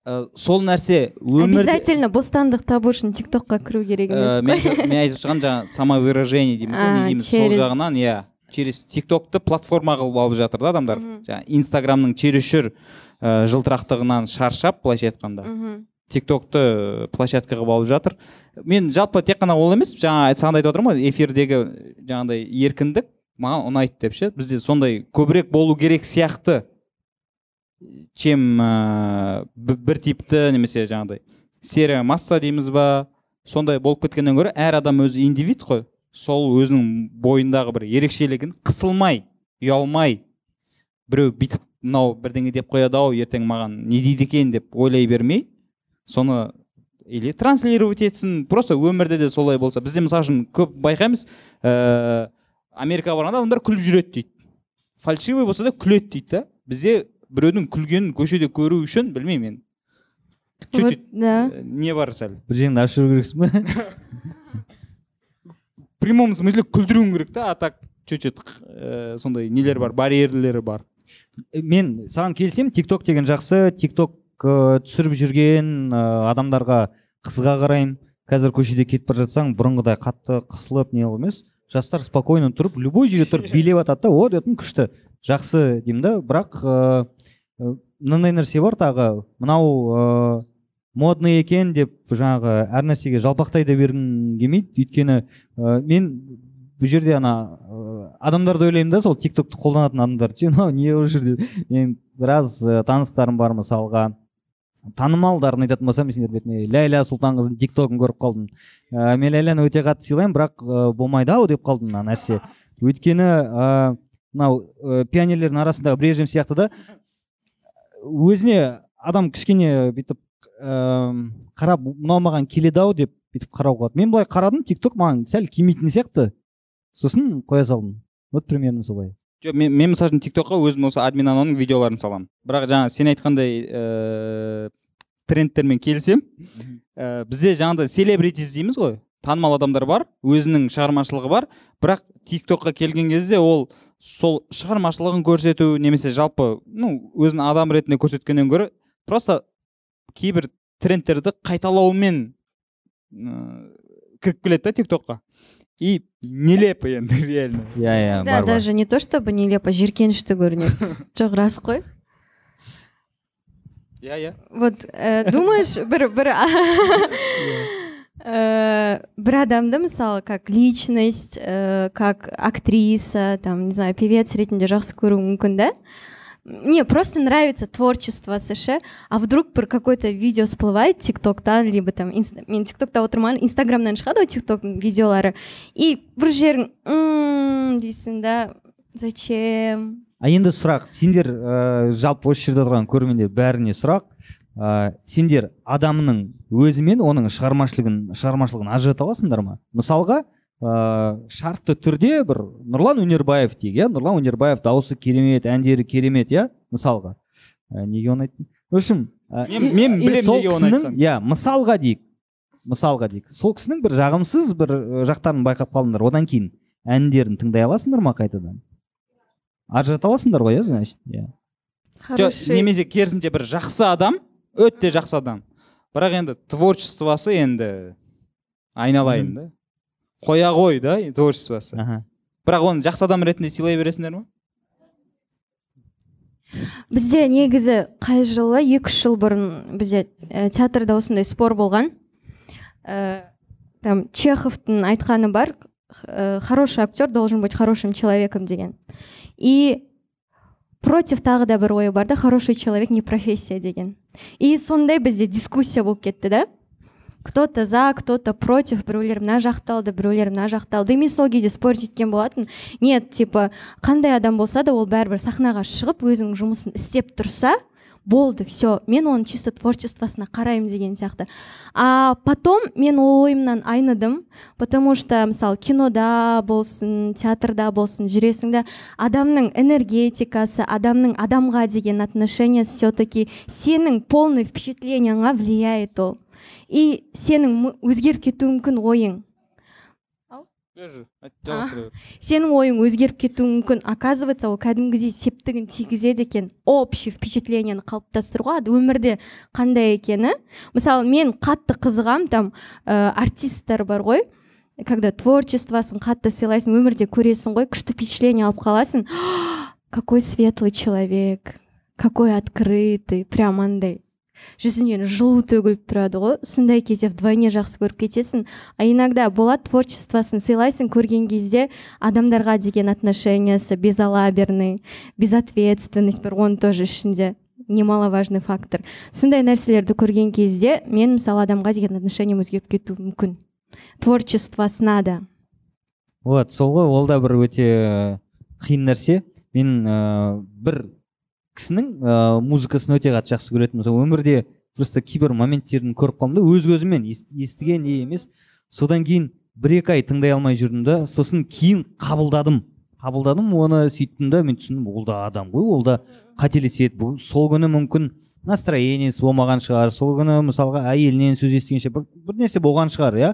Ә, сол нәрсе өмірде обязательно бостандық табу үшін тиктокқа кіру керек Ә, емес мен, қой. мен айтып жатқаным жаңағы самовыражение дейміз ғой не дейміз сол жағынан иә. Через тиктокты платформа қылып алып жатыр да адамдар. Жаңағы инстаграмның чересчур ә, жылтырақтығынан шаршап былайша айтқанда. Мхм тиктокты площадка қылып алып жатыр. Мен жалпы тек қана ол емес жаңа саған айтып отырмын ғой эфирдегі жаңағыдай еркіндік маған ұнайды деп ше. Бізде сондай көбірек болу керек сияқты чем ә, бір типті немесе жаңағыдай серия масса дейміз ба? Сондай болып кеткеннен гөрі әр адам өзі индивид қой. Сол өзінің бойындағы бір ерекшелігін қысылмай ұялмай біреу бүйтіп мынау бірдеңе деп қояды ау ертең маған не дейді екен деп ойлай бермей соны или транслировать етсін просто өмірде де солай болса. Бізде мысалы үшін көп байқаймыз ә, америкаға барғанда адамдар күліп жүреді дейді. Фальшивый болса да күледі дейді да. Бізде біреудің күлгенін көшеде көру үшін білмеймін мен. Чуть чуть да. Не бар сәл. Бір жеріңді ашып жүру керексің ба в прямом смысле күлдіруің керек та а так чуть чуть ә, сондай нелер бар барьерлері бар. Мен саған келісемін тикток деген жақсы. Тикток ә, түсіріп жүрген адамдарға қызыға қараймын. Қазір көшеде кетіп бара жатсаң бұрынғыдай қатты қысылып не емес жастар спокойно тұрып любой жерде тұрып билеп жатады да о дейтін күшті жақсы деймін да. Бірақ мынандай нәрсе бар тағы. Мынау ә, модный екен деп жаңағы әр нәрсеге жалпақтай да бергім келмейді. Өйткені ә, мен бұл жерде ана ә, адамдарды ойлаймын да сол тиктокты қолданатын адамдарды. Ше мынау не болып жүр деп мен біраз ә, таныстарым бар мысалға. Танымалдарын айтатын болсам мен сендердің бетіне ләйла сұлтанқызының тиктогын көріп қалдым ә, мен ләйләні өте қатты сыйлаймын бірақ ә, болмайды ау деп қалдым мына нәрсе. Өйткені мынау ә, пионерлердің арасындағы брежнев сияқты да өзіне адам кішкене бүйтіп ә, қарап мынау маған келеді ау деп бүйтіп қарау қылады мен былай қарадым тикток маған сәл келмейтін сияқты сосын қоя салдым. Вот примерно солай. Жоқ мен, мен мысалы үшін тиктокқа өзім осы админ аноның видеоларын саламын. Бірақ жаңа сен айтқандай ә, трендтермен келісемін. Ә, бізде жаңағыдай селебритис дейміз ғой. Танымал адамдар бар өзінің шығармашылығы бар. Бірақ тиктокқа келген кезде ол сол шығармашылығын көрсету немесе жалпы ну өзін адам ретінде көрсеткеннен гөрі просто кейбір трендтерді қайталаумен ә, кіріп келеді да тиктокқа и нелепо енді реально. Иә иә да даже не то чтобы нелепо жиіркенішті көрінеді жоқ рас қой иә иә вот ә, думаешь бір бір ә, бір адамды мысалы как личность ә, как актриса там не знаю певец ретінде жақсы көру мүмкін да? Мне просто нравится творчествосы ше а вдруг бір какой то видео всплывает тиктоктан либо там мен тиктокта отырмын инстаграмнан шығады ғой тиктоктың видеолары и бір жерің «М, дейсің да зачем? А енді сұрақ сендер ә, жалпы осы жерде отырған көрермендер бәріне сұрақ. Ә, сендер адамның өзі мен оның шығармашылығын шығармашылығын ажырата аласыңдар ма? Мысалға ә, шартты түрде бір нұрлан өнербаев дейік иә? Нұрлан өнербаев дауысы керемет әндері керемет иә? Мысалға. Ә, неге оны айттым? В общем ә, Мен- білемін сол неге оны иә мысалға дейік. Мысалға дейік. Сол кісінің бір жағымсыз бір жақтарын байқап қалдыңдар одан кейін әндерін тыңдай аласыңдар ма қайтадан? Ажырата аласыңдар ғой иә значит иә. Жоқ хороший немесе керісінше бір жақсы адам өте жақсы адам. Бірақ енді творчествосы енді айналайын да. Қоя ғой да творчествосы. Аха. Бірақ оны жақсы адам ретінде сыйлай бересіңдер ма? Бізде негізі қай жылы? Екі үш жыл бұрын бізде ә, театрда осындай спор болған. Ә, там чеховтың айтқаны бар ә, хороший актер должен быть хорошим человеком деген. И против тағы да бір ой бар да хороший человек не профессия деген. И сондай бізде дискуссия болып кетті да. Кто то за кто то против біреулер мына жақты алды біреулер мына жақты алды и мен сол кезде спорить еткен болатын. Нет типа қандай адам болса да ол бәрібір сахнаға шығып өзінің жұмысын істеп тұрса болды все мен оның чисто творчествосына қараймын деген сияқты. А потом мен ол ойымнан айныдым потому что мысалы кинода болсын театрда болсын жүресің да адамның энергетикасы адамның адамға деген отношениесі все таки сенің полный впечатлениеңа влияет ол. И сенің өзгеріп кетуі мүмкін ойың. Сенің ойың өзгеріп кетуі мүмкін. Оказывается ол кәдімгідей септігін тигізеді екен. Общий впечатлениені қалыптастыруға өмірде қандай екені? Мысалы мен қатты қызығамын там ә, артисттер бар ғой. Когда творчествосын қатты сыйлайсың өмірде көресің ғой күшті впечатление алып қаласың. Какой светлый человек какой открытый прям андай. Жүзінен жылу төгіліп тұрады ғой. Сондай кезде вдвойне жақсы көріп кетесің. А иногда болады творчествосын сыйлайсың көрген кезде адамдарға деген отношениясы безалаберный безответственность бар оның тоже ішінде немаловажный фактор. Сондай нәрселерді көрген кезде мен мысалы адамға деген отношением өзгеріп кетуі мүмкін. Творчествосына да вот сол ғой ол да бір өте э, қиын нәрсе. Мен ә, бір кісінің ә, музыкасын өте қатты жақсы көретінмін мысалы өмірде просто кейбір моменттерін көріп қалдым да өз көзіммен естіген не емес. Содан кейін бір екі ай тыңдай алмай жүрдім да сосын кейін қабылдадым. Қабылдадым оны сөйттім да мен түсіндім ол да адам ғой ол да қателеседі бұл сол күні мүмкін настроениесі болмаған шығар. Сол күні мысалға әйелінен сөз естігенше бір, бір нәрсе болған шығар иә.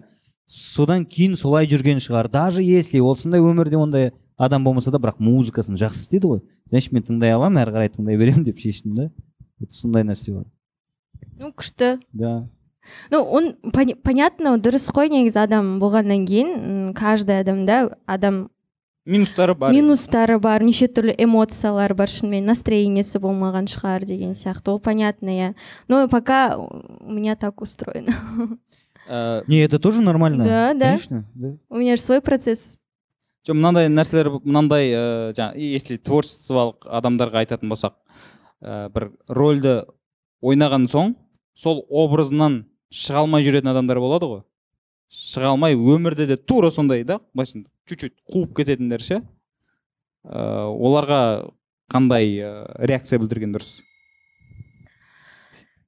Содан кейін солай жүрген шығар. Даже если ол сондай өмірде ондай адам болмаса да бірақ музыкасын жақсы істеді ғой. Значит мен тыңдай аламын әрі қарай тыңдай беремін деп шештім да сондай нәрсе бар. Ну күшті. Да. Ну он понятно дұрыс қой негізі адам болғаннан кейін. Каждый адамда адам минустары бар минустары бар неше түрлі эмоциялар бар шынымен настроениесі болмаған шығар деген сияқты. Ол понятно иә. Но пока у меня так устроено. Ә, не это тоже нормально. Да да. Конечно да. У меня же свой процесс. Жоқ мынандай нәрселер мынандай ыыы жаңағы если творчестволық адамдарға айтатын болсақ ә, бір рольді ойнаған соң сол образынан шыға алмай жүретін адамдар болады ғой. Шыға алмай өмірде де тура сондай да былайша чуть чуть қуып кететіндер ше. Ә, оларға қандай ә, реакция білдірген дұрыс?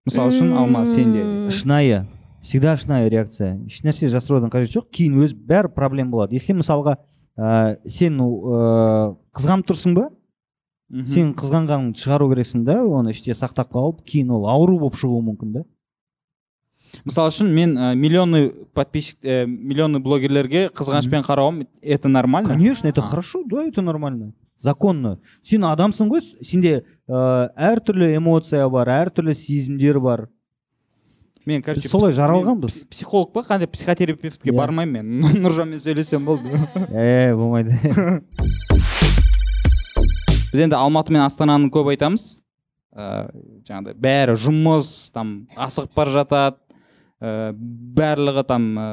Мысалы үшін алма сенде шынайы всегда шынайы реакция. Ешнәрсе жасыраудың қажеті жоқ кейін өз бәрі проблема болады. Если мысалға ә, сен ә, қызғанып тұрсың ба? Мхм. сен қызғанғаныңды шығару керексің да оны іште сақтап қалып кейін ол ауру болып шығуы мүмкін да. Мысалы үшін мен ә, миллионный подписчик ә, миллионный блогерлерге қызғанышпен қарауым это нормально? Конечно это хорошо да это нормально. Законно. Сен адамсың ғой сенде ә, әртүрлі эмоция бар әртүрлі сезімдер бар. Мен короче Біз солай жаралғанбыз. психолог па? Қандай психотерапевтке Иә. бармаймын мен? Нұржанмен сөйлесем болды. Е болмайды. Біз енді алматы мен астананы көп айтамыз. Ә, жаңағыдай бәрі жұмыс там асығып бара жатады. Ә, барлығы там ә,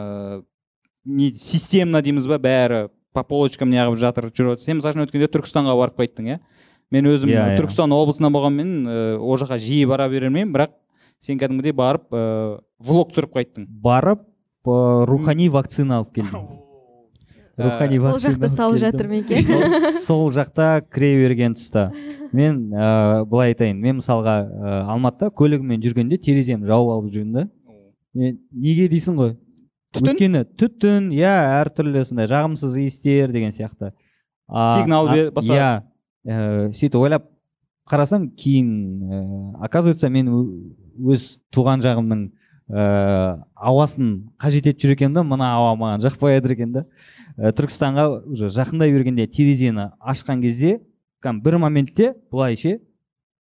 не системно дейміз ба? Бәрі по полочкам неғып жатыр жүріп сен мысалы үшін өткенде түркістанға барып қайттың иә? Мен өзім Иә, иә. түркістан облысынан болғанмен ә, ол жаққа жиі бара бермеймін бірақ сен кәдімгідей барып ә, влог түсіріп қайттың. Барып ә, рухани вакцина алып келдім. Рухани сол жақта алып салып жатыр ма екен? Сол, сол жақта кіре берген тұста. Мен ә, былай айтайын. Мен мысалға ә, алматыда көлігіммен жүргенде тереземді жауып алып жүрмін да мен неге дейсің ғой? Түтін? өйткені түтін иә әртүрлі сондай жағымсыз иістер деген сияқты. А- Сигнал бер- басқа. иә. Ә, сөйтіп ойлап қарасам кейін ә, оказывается мен өз туған жағымның ә, ауасын қажет етіп жүр екенмін да мына ауа маған жақпай жатыр екен да. Ә, түркістанға уже жақындай бергенде терезені ашқан кезде кәдімгі бір моментте былай ше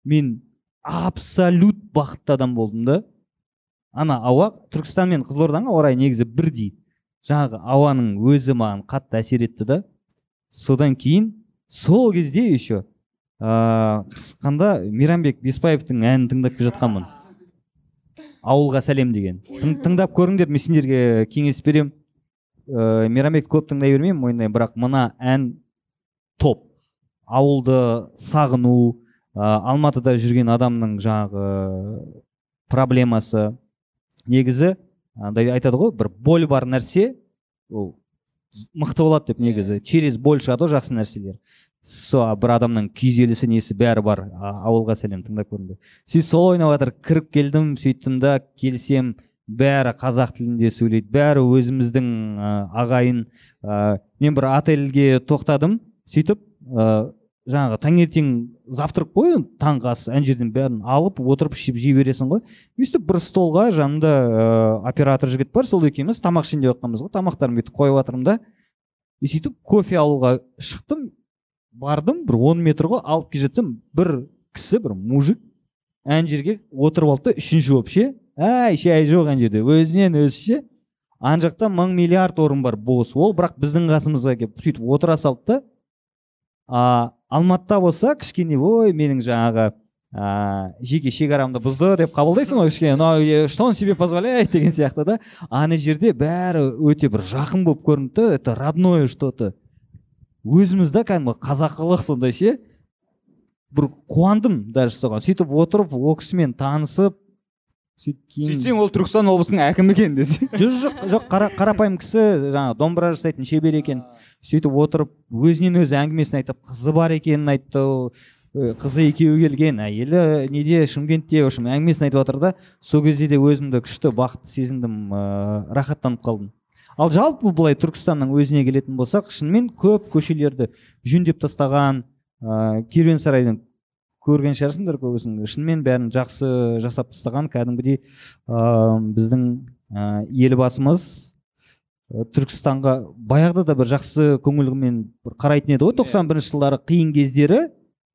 мен абсолют бақытты адам болдым да. Ана ауа түркістан мен қызылорданың ауа райы негізі бірдей. Жаңағы ауаның өзі маған қатты әсер етті да. Содан кейін сол кезде еще ыыы қырсыққанда мейрамбек беспаевтың әнін тыңдап келе жатқанмын. Ауылға сәлем деген. Тың- тыңдап көріңдер мен сендерге кеңес беремін ыыы мейрамбекті көп тыңдай бермеймін мойындаймын бірақ мына ән топ. Ауылды сағыну ә, алматыда жүрген адамның жаңағы проблемасы. Негізі андай айтады ғой бір боль бар нәрсе ол мықты болады деп негізі. Через боль шығады ғой жақсы нәрселер. Со бір адамның күйзелісі несі бәрі бар ауылға сәлем тыңдап көріңдер сөйтіп сол ойнап жатыр кіріп келдім сөйттім да келсем бәрі қазақ тілінде сөйлейді бәрі өзіміздің ә, ағайын ә, мен бір отельге тоқтадым сөйтіп ә, жаңағы таңертең завтрак қой таңғы ас ана жерден бәрін алып отырып ішіп жей бересің ғой. Өйстіп бір столға жанымда ә, оператор жігіт бар сол екеуміз тамақ ішейін деп жатқанбыз ғой тамақтарымды бүйтіп қойып жатырмын да. И сөйтіп кофе алуға шықтым бардым бір он метр ғой алып келе жатсам бір кісі бір мужик ана жерге отырып алды да үшінші болып ше әй шай жоқ ана жерде өзінен өзі ше. Ана жақта мың миллиард орын бар бос. Ол бірақ біздің қасымызға келіп сөйтіп отыра салды да. А алматыда болса кішкене ой менің жаңағы ә, жеке шекарамды бұзды деп қабылдайсың ғой кішкене. Мынау е, что он себе позволяет? деген сияқты да. Ана жерде бәрі өте бір жақын болып көрінді да это родное что то өзіміз да кәдімгі қазақылық сондай ше бір қуандым даже соған. Сөйтіп отырып ол кісімен танысып сөйтіп кейін сөйтсең ол түркістан облысының әкімі екен десе. Жоқ жоқ жоқ қара, қарапайым кісі жаңағы домбыра жасайтын шебер екен. Сөйтіп отырып өзінен өзі әңгімесін айтып қызы бар екенін айтты қызы екеуі келген әйелі неде шымкентте в общем әңгімесін айтып жатыр да сол кезде де өзімді күшті бақытты сезіндім ыыы рахаттанып қалдым. Ал жалпы былай түркістанның өзіне келетін болсақ шынымен көп көшелерді жөндеп тастаған ыыы керуен сарайдың көрген шығарсыңдар көбісін шынымен бәрін жақсы жасап тастаған кәдімгідей ыыы біздің ыыы елбасымыз түркістанға баяғыда да бір жақсы көңілмен бір қарайтын еді ғой тоқсан бірінші жылдары қиын кездері.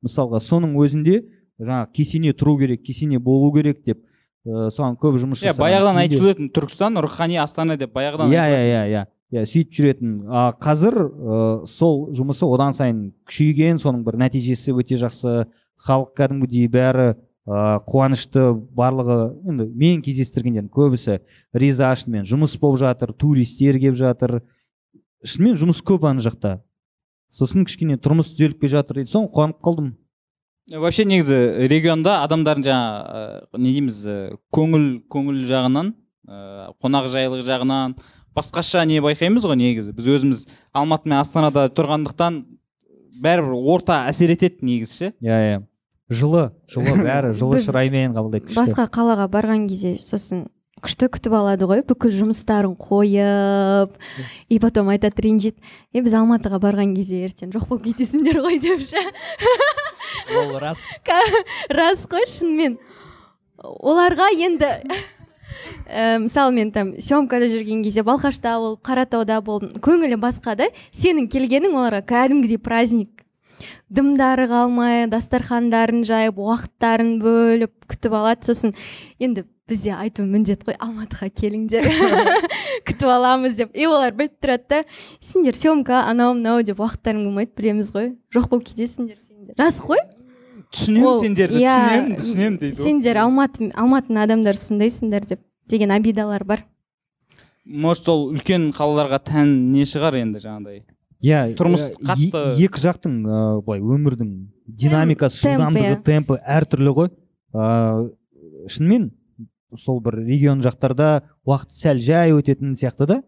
Мысалға соның өзінде жаңағы кесене тұру керек кесене болу керек деп. Ы, соған көп жұмыс иә баяғыдан айтып жүретін түркістан рухани астана деп баяғыдан иә айтып иә иә иә. Иә сөйтіп жүретін. А қазір ы, сол жұмысы одан сайын күшейген. Соның бір нәтижесі өте жақсы. Халық кәдімгідей бәрі ы, қуанышты. Барлығы енді мен кездестіргендердің көбісі риза шынымен жұмыс болып жатыр туристер келіп жатыр. Шынымен жұмыс көп ана жақта. Сосын кішкене тұрмыс түзеліп келе жатыр дейді. Соны қуанып қалдым. Вообще негізі регионда адамдардың жаңа ә, не дейміз ә, көңіл көңіл жағынан ә, қонақжайлық жағынан басқаша не байқаймыз ғой негізі. Біз өзіміз алматы мен астанада тұрғандықтан бәрібір орта әсер етеді негізі ше. Иә иә. Жылы жылы бәрі жылы шыраймен қабылдайды күшті. басқа қалаға барған кезде сосын күшті күтіп алады ғой. Бүкіл жұмыстарын қойып и потом айтады ренжиді. Е біз алматыға барған кезде ертең жоқ болып кетесіңдер ғой деп ше. ол рас. Рас қой шынымен. Оларға енді ә, мысалы мен там съемкада жүрген кезде балқашта болып қаратауда болдым көңілі басқа да. Сенің келгенің оларға кәдімгідей праздник. Дымдары қалмай дастархандарын жайып уақыттарын бөліп күтіп алады сосын. Енді бізде айту міндет қой алматыға келіңдер. Күтіп аламыз деп. И олар біліп тұрады да сендер съемка анау мынау деп уақыттарың болмайды білеміз ғой. Жоқ болып кетесіңдер рас қой? Түсінемін сендерді иә, түсінемін түсінемін дейді ғой. сендер алматы алматының адамдары сондайсыңдар деп деген обидалар бар. Может сол үлкен қалаларға тән не шығар енді жаңағыдай? Иә Тұрмыс қатты- екі жақтың ыыы былай өмірдің динамикасы темпі, жылдамдығы иә. темпі әртүрлі ғой. Ыыы шынымен сол бір регион жақтарда уақыт сәл жай өтетін сияқты да.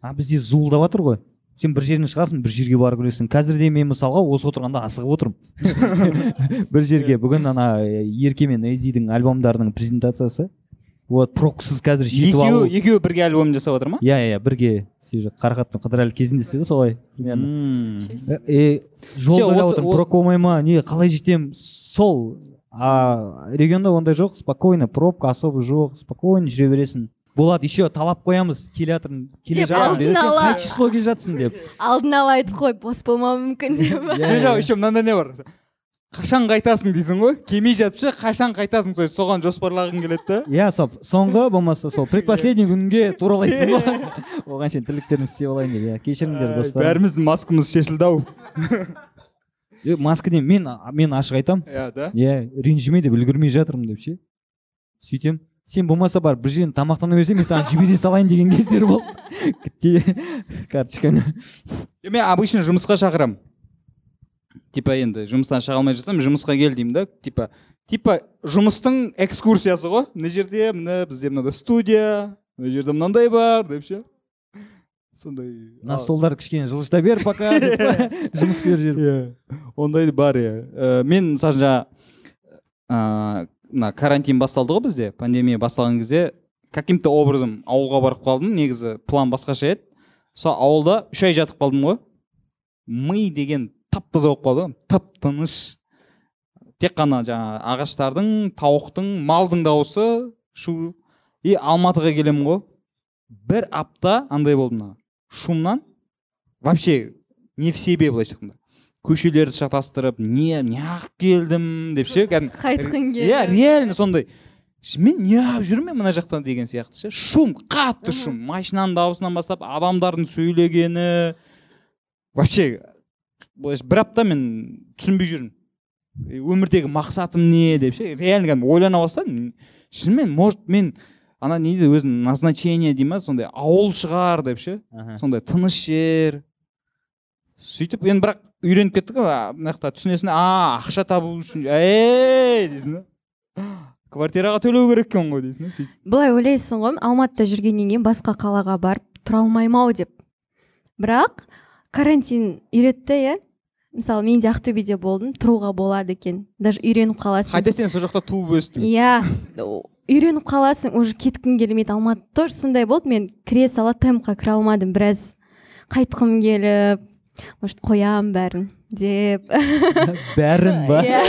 А бізде зуылдап жатыр ғой. Сен бір жерден шығасың бір жерге барып келесің. Қазір де мен мысалға осы отырғанда асығып отырмын. Бір жерге. Бүгін ана э, ерке мен эзидің альбомдарының презентациясы. Вот пробкасыз қазір жетіп алу. екеуі екеуі бірге альбом жасап жатыр ма? Иә иә бірге. Қарақат пен қыдырәлі кезінде істеді солай. Примерно жол отырмын. о- пробка болмай ма? Не қалай жетемін? Сол. А регионда ондай жоқ. Спокойно. Пробка особо жоқ. Спокойно жүре бересің. Болады еще талап қоямыз келе жатырмын келе Деп жатырмын қай число келе жатсың деп. Алдын ала айтып қой бос болмауы мүмкін деп. Иә, жоқ иә. жоқ еще мынандай не бар? Қашан қайтасың дейсің ғой? Келмей жатып ше қашан қайтасың? Сол соған жоспарлағың келеді да. Иә сол соңғы болмаса сол предпоследний күнге туралайсың ғой. Оған шейін тірліктерімді істеп алайын деп иә. Кешіріңдер достар. бәріміздің маскамыз шешілді ау. Маска деймін мен мен ашық айтамын иә да. Иә ренжіме деп үлгермей жатырмын деп ше. Сөйтем. Сен болмаса бар бір жерден тамақтана берсең мен саған жібере салайын деген кездер болды. Карточканы. Мен обычно жұмысқа шақырамын. Типа енді жұмыстан шыға алмай жатсам жұмысқа кел деймін да. Типа типа жұмыстың экскурсиясы ғой. Мына жерде міне бізде мынандай студия мына жерде мынандай бар деп ше. Сондай. Мына столдарды кішкене жылжыта бер пока па, жұмыскер жіберіп иә ондай бар иә. Ә, мен мысалы жаңа ыыы мына карантин басталды ғой бізде. Пандемия басталған кезде каким то образом ауылға барып қалдым. Негізі план басқаша еді. Сол ауылда үш ай жатып қалдым ғой. Ми деген тап таза болып қалды тып тыныш. Тек қана жаңа ағаштардың тауықтың малдың дауысы шу. И алматыға келемін ғой. Бір апта андай болды мына. Шумнан вообще не в себе былайша айтқанда. Көшелерді шатастырып не неғып келдім деп ше кәдімгі қайтқың иә келді. реально сондай. Мен неғып жүрмін мына жақта деген сияқты ше. Шум қатты шум. Машинаның дауысынан бастап адамдардың сөйлегені. Вообще былайша бір апта мен түсінбей жүрмін. Өмірдегі мақсатым не деп ше. Реально кәдімгі ойлана бастадым. Шынымен может мен ана не дейді өзінің назначение дей ма сондай ауыл шығар деп ше. Сондай тыныш жер сөйтіп енді бірақ үйреніп кеттік қой. А, мына жақта түсінесің а ақша табу үшін ей дейсің да. Квартираға төлеу керек екен ғой дейсің да сөйтіп. Былай ойлайсың ғой алматыда жүргеннен кейін басқа қалаға барып тұра алмаймын ау деп. Бірақ карантин үйретті иә. Мысалы мен де ақтөбеде болдым тұруға болады екен. Даже үйреніп қаласың. Хотя сен сол жақта туып өстің? Иә үйреніп қаласың уже кеткің келмейді. Алматы тоже сондай болды мен кіре сала темпқа кіре алмадым біраз. Қайтқым келіп может қоямын бәрін деп бәрін ба иә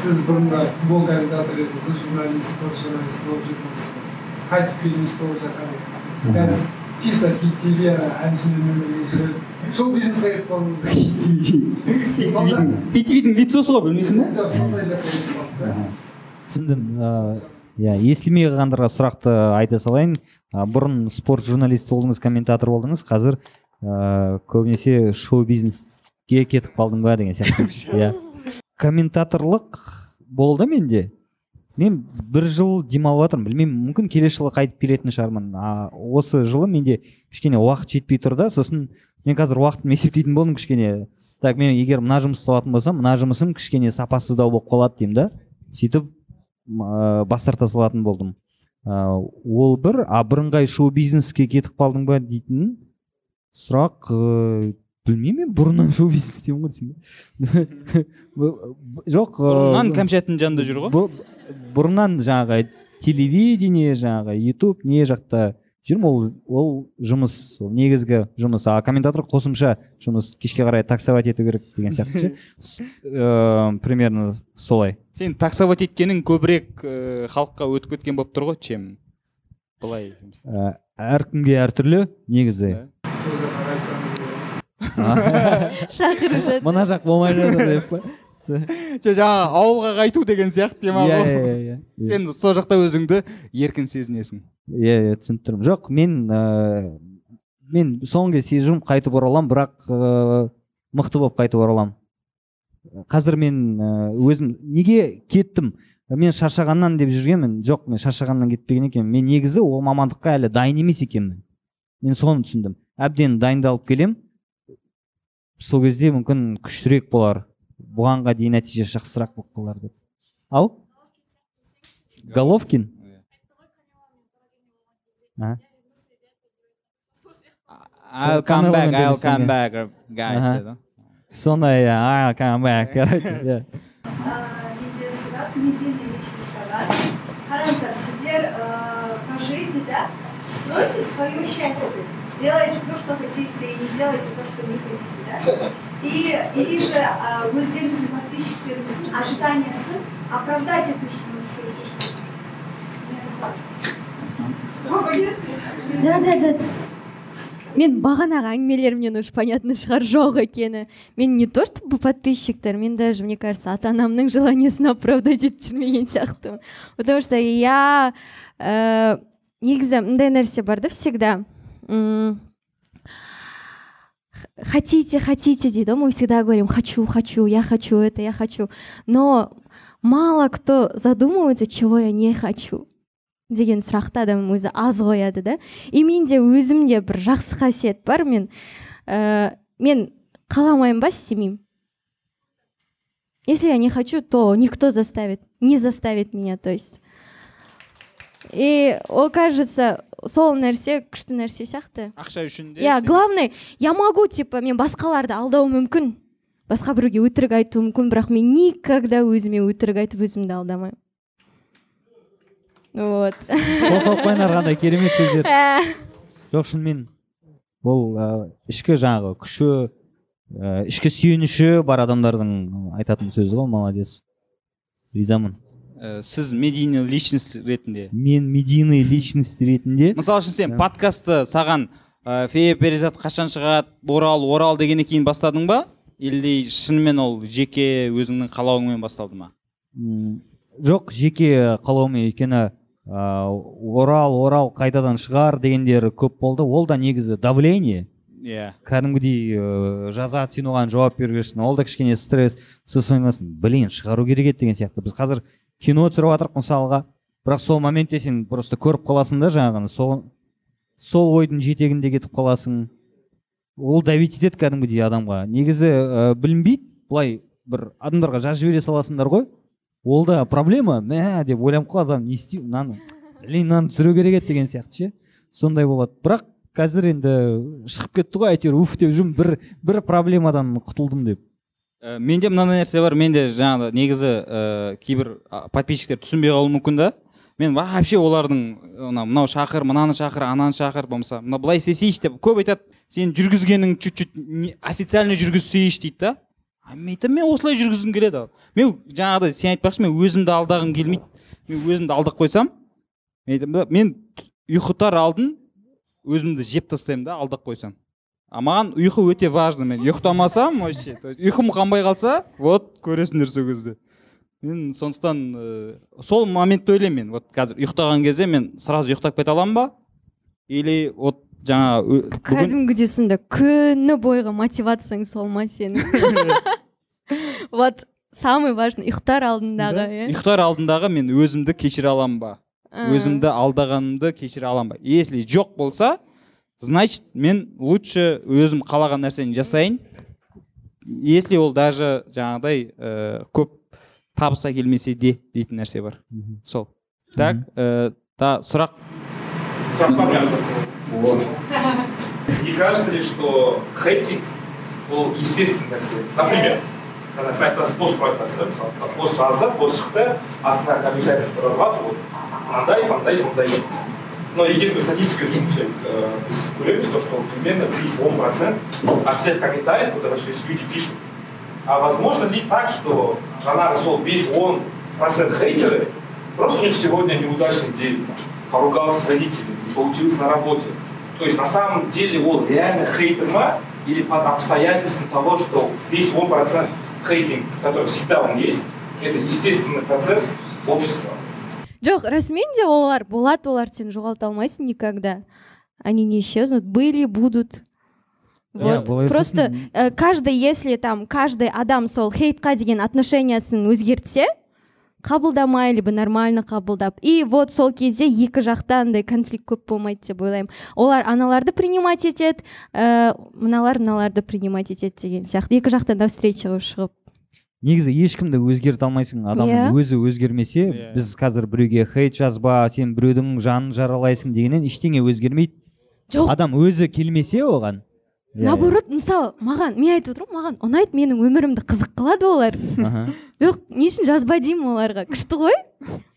сіз бұрында футбол комментаторы едіңіз журналист спорт журналисті болып жүрдіңіз қайтып келуіңіз болып жатқан қазір чисто хит тв әншімен өмірге жүреді шоу бизнеске кетіп қалдыңыз питвидің лицосы ғой білмейсің ба жоқ сондай жасайсыз түсіндім иә естілмей қалғандарға сұрақты айта салайын бұрын спорт журналисті болдыңыз комментатор болдыңыз қазір ыыы көбінесе шоу бизнеске кетіп қалдың ба деген сияқты. Иә. Комментаторлық болды менде. Мен бір жыл демалып жатырмын білмеймін мүмкін келесі жылы қайтып келетін шығармын. А осы жылы менде кішкене уақыт жетпей тұр да сосын мен қазір уақытымды есептейтін болдым кішкене. Так мен егер мына жұмысты алатын болсам мына жұмысым кішкене сапасыздау болып қалады деймін да. Сөйтіп м, бас тарта салатын болдым. ыыы, ол бір а бірыңғай шоу бизнеске кетіп қалдың ба? дейтін сұрақ ыыы, білмеймін мен бұрыннан шоу бизнес істеймін ғой десең жоқ бұрыннан кәмшаттың жанында жүр ғой бұрыннан жаңағы телевидение жаңағы ютуб не жақта жүрмін ол ол жұмыс ол негізгі жұмыс. А комментатор қосымша жұмыс кешке қарай таксовать ету керек деген сияқты ше. Ыыы, примерно солай. Сен таксовать еткенің көбірек ыыы, халыққа өтіп кеткен болып тұр ғой чем былай Ә, әркімге әртүрлі негізі. Шақырып жатыр. Мына жақ болмай жатыр деп жаңағы ауылға қайту деген сияқты иә ғой иә иә иә. Сен сол жақта өзіңді еркін сезінесің. Иә иә түсініп тұрмын. Жоқ мен ыыы мен соңғы кезде сезіп жүрмін қайтып ораламын бірақ ыыы мықты болып қайтып ораламын. Қазір мен ыыы, өзім неге кеттім? Мен шаршағаннан деп жүргенмін. Жоқ мен шаршағаннан кетпеген екенмін. Мен негізі ол мамандыққа әлі дайын емес екенмін. Мен соны түсіндім. Әбден дайындалып келем. Сол кезде мүмкін күштірек болар. бұғанға дейін нәтиже жақсырақ болып қалар деп ау головкин А? I'll come back, Канеломен I'll come дебюттеген. back, guys Аха. деді. сондай иә I'll come back короче иә видеосұрақ медийный личностьтарға қараңыздар сіздер ә, по жизни да строите свое счастье делаете то что хотите и не делаете то что не хотите да И или же өздеріңіздің подписчиктеріңіздің ожиданиясын оправдать что да да да. Мен бағанағы әңгімелерімнен уж понятно шығар жоқ екені. Мен не то чтобы подписчиктер мен даже мне кажется ата анамның желаниесін оправдать етіп жүрмеген сияқтымын потому что я ә, негізі мындай нәрсе бар да всегда. хотите хотите дейді ғой мы всегда говорим хочу хочу я хочу это я хочу но мало кто задумывается чего я не хочу деген сұрақты адам өзі аз қояды да и менде өзімде бір жақсы қасиет бар мен ә, мен қаламаймын ба істемеймін если я не хочу то никто заставит не заставит меня то есть и ол кажется сол нәрсе күшті нәрсе сияқты. Ақша үшін де иә главный я могу типа мен басқаларды алдауым мүмкін. Басқа біреуге өтірік айтуым мүмкін бірақ мен никогда өзіме өтірік айтып өзімді алдамаймын. Вот. Қойыңдар қандай керемет сөздер. Ә, жоқ шынымен ол ә, ішкі жаңағы күші ә, ішкі сүйеніші бар адамдардың айтатын сөзі ғой молодец. Ризамын. Ә, сіз медийный личность ретінде. Мен медийный личность ретінде. Мысалы үшін сен подкастты саған ә, фея перизат қашан шығады орал орал дегеннен кейін бастадың ба? Или шынымен ол жеке өзіңнің қалауыңмен басталды ма? Жоқ жеке қалауымен өйткені ә, орал орал қайтадан шығар дегендер көп болды. Ол да негізі давление. Иә. Кәдімгідей ыыы жазады сен оған жауап беру керексің ол да кішкене стресс. Сосын ойланасың блин шығару керек еді деген сияқты. Біз қазір кино түсіріп жатырмық мысалға. Бірақ сол моментте сен просто көріп қаласың да жаңағыны. Сол сол ойдың жетегінде кетіп қаласың. Ол давить етеді кәдімгідей адамға. Негізі ә, білінбейді былай бір адамдарға жазып жібере саласыңдар ғой. Ол да проблема мә деп ойланып қалады адам. Не істеймін мынаны блин мынаны түсіру керек еді деген сияқты ше. Сондай болады. Бірақ қазір енді шығып кетті ғой әйтеуір уф деп жүрмін. Бір бір проблемадан құтылдым деп. Ә, менде мынандай нәрсе бар менде жаңағы негізі ә, кейбір подписчиктер түсінбей қалуы мүмкін да. Мен вообще олардың мына мынау шақыр мынаны шақыр ананы шақыр болмаса мына былай істесейші деп көп айтады сен жүргізгенің чуть чуть официально жүргізсейші дейді да. Мен айтамын мен осылай жүргізгім келеді. Мен жаңағыдай сен айтпақшы мен өзімді алдағым келмейді. Мен өзімді алдап қойсам мен айтамын да мен ұйқытар алдын өзімді жеп тастаймын да алдап қойсам. А маған ұйқы өте важно мен ұйықтамасам вообще то есть ұйқым қанбай қалса вот көресіңдер сол кезде. Мен сондықтан ә, сол моментті ойлаймын мен. Вот қазір ұйықтаған кезде мен сразу ұйықтап кете аламын ба? Или вот жаңа ö- бүгін кәдімгідей сонда күні бойғы мотивацияң сол ма сенің? Вот самый важный ұйықтар алдындағы иә? Ұйықтар алдындағы мен өзімді кешіре аламын ба? Өзімді алдағанымды кешіре аламын ба? Если жоқ болса значит мен лучше өзім қалаған нәрсені жасайын. Если ол даже жаңағыдай ә, көп табыс әкелмесе де дейтін нәрсе бар. Сол. Так ә, та сұрақ. Такой. Не кажется ли, что хейтинг был естественный нәрсе? Например, когда сайтта пост қоятасың да мысалы пост жазды пост шықты астына комментарий жазылады вот мынандай мынандай мындай дейді. но егер біз статистикаға жүгінсек э, біз көреміз то что примерно 30-10 процент от всех комментариев которые здесь люди пишут а возможно ли так что жаңағы сол 5-10 процент хейтеры просто у них сегодня неудачный день поругался с родителями не получилось на работе то есть на самом деле он реально хейтер ма или под обстоятельством того что весь 1 процент хейтинг который всегда он есть это естественный процесс общества Жоқ расымен де олар болады олар сен жоғалта алмайсың никогда. Они не исчезнут были будут. Иә, вот. былай просто э, каждый если там каждый адам сол хейтқа деген отношениясын өзгертсе қабылдамай либо нормально қабылдап. И вот сол кезде екі жақта андай конфликт көп болмайды деп ойлаймын. Олар аналарды принимать етеді ә, мыналар мыналарды принимать етеді деген сияқты. Екі жақтан навстречаға шығып. Негізі ешкімді өзгерте алмайсың. Адамның Иә. өзі өзгермесе Иә. біз қазір біреуге хейт жазба сен біреудің жанын жаралайсың дегеннен ештеңе өзгермейді. Жоқ. Адам өзі келмесе оған. Иә, наоборот мысалы маған мен айтып отырмын маған ұнайды менің өмірімді қызық қылады олар. Жоқ не үшін жазба деймін оларға? Күшті ғой.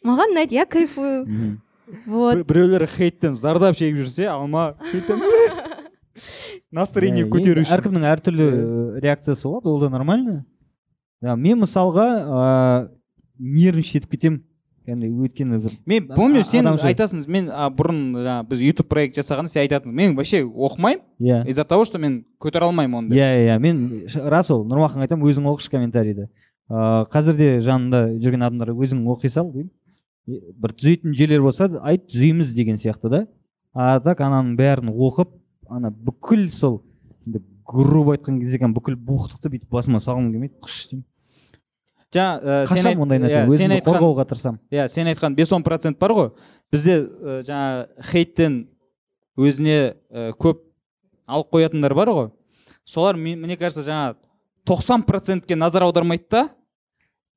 Маған ұнайды я кайфую. Вот. Бір- біреулер хейттен зардап шегіп жүрсе алма хейттен настроение көтеру үшін. әркімнің әртүрлі э, реакциясы болады ол да нормально. Мен мысалға ыыы нервничать етіп кетемін кәдімгідей өйткені бір мен помню сен айтасың мен а, бұрын жаңағы біз ютуб проект жасағанда сен айтатың мен вообще оқымаймын иә. из за того что мен көтере алмаймын оны деп. иә иә мен рас ол нұрмахан айтамын өзің оқышы комментарийді. Ыыы қазір де жанымда жүрген адамдарға өзің оқи сал деймін. Бір түзейтін жерлер болса айт түзейміз деген сияқты да. А так ананың бәрін оқып ана бүкіл сол грубо айтқан кезде екен бүкіл буықтықты бүйтіп басыма салғым келмейді қыш деймін жаңа ә, сен қашамын айт- ондай нәрсе? иә, өзімді айтқан қорғауға тырысамын иә сен айтқан бес он процент бар ғой. Бізде ә, жаңа хейттен өзіне ә, көп алып қоятындар бар ғой. Солар мне кажется жаңа 90 процентке назар аудармайды да.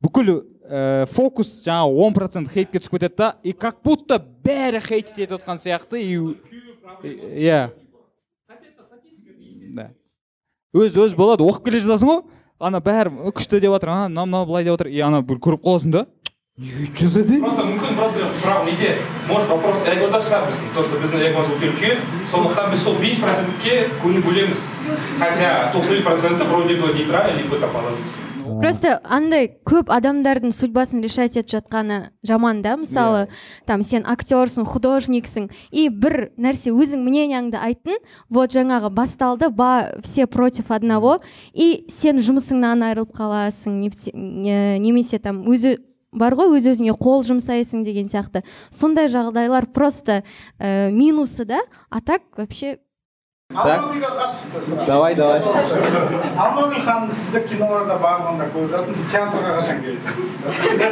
Бүкіл ә, фокус жаңа он процент хейтке түсіп кетеді да. И как будто бәрі хейтить етіп отқан сияқты и и- иә. Да. Өз өз болады. оқып келе жатасың ғой. Ана бәрі «Ы, күшті деп жатыр. Ана мынау мынау былай деп жатыр. И ана бір көріп қаласың да. Неге өйтіп жазады просто мүмкін просто сұрағым неде может вопрос эгода шығар біздің то что біздің эгомыз өте үлкен сондықтан біз сол бес процентке көңіл бөлеміз хотя тоқсан бес проценті вроде бы нейтрально либо там просто андай көп адамдардың судьбасын решать етіп жатқаны жаман да. Мысалы там сен актерсың художниксің и бір нәрсе өзің мнениеңді айттың вот жаңағы басталды ба все против одного и сен жұмысыңнан айырылып қаласың немесе там өзі бар ғой өз өзіңе қол жұмсайсың деген сияқты. Сондай жағдайлар просто ә, минусы да. А так вообще Так. қатысты давай давай. Алмагүл ханым сізді киноларда барлығында көріп жатырмыз. Театрға қашан келесіз?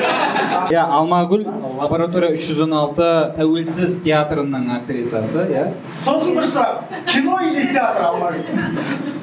Иә алмагүл лаборатория 316 тәуелсіз театрының актрисасы иә сосын бір сұрақ. Кино или театр алмагүл?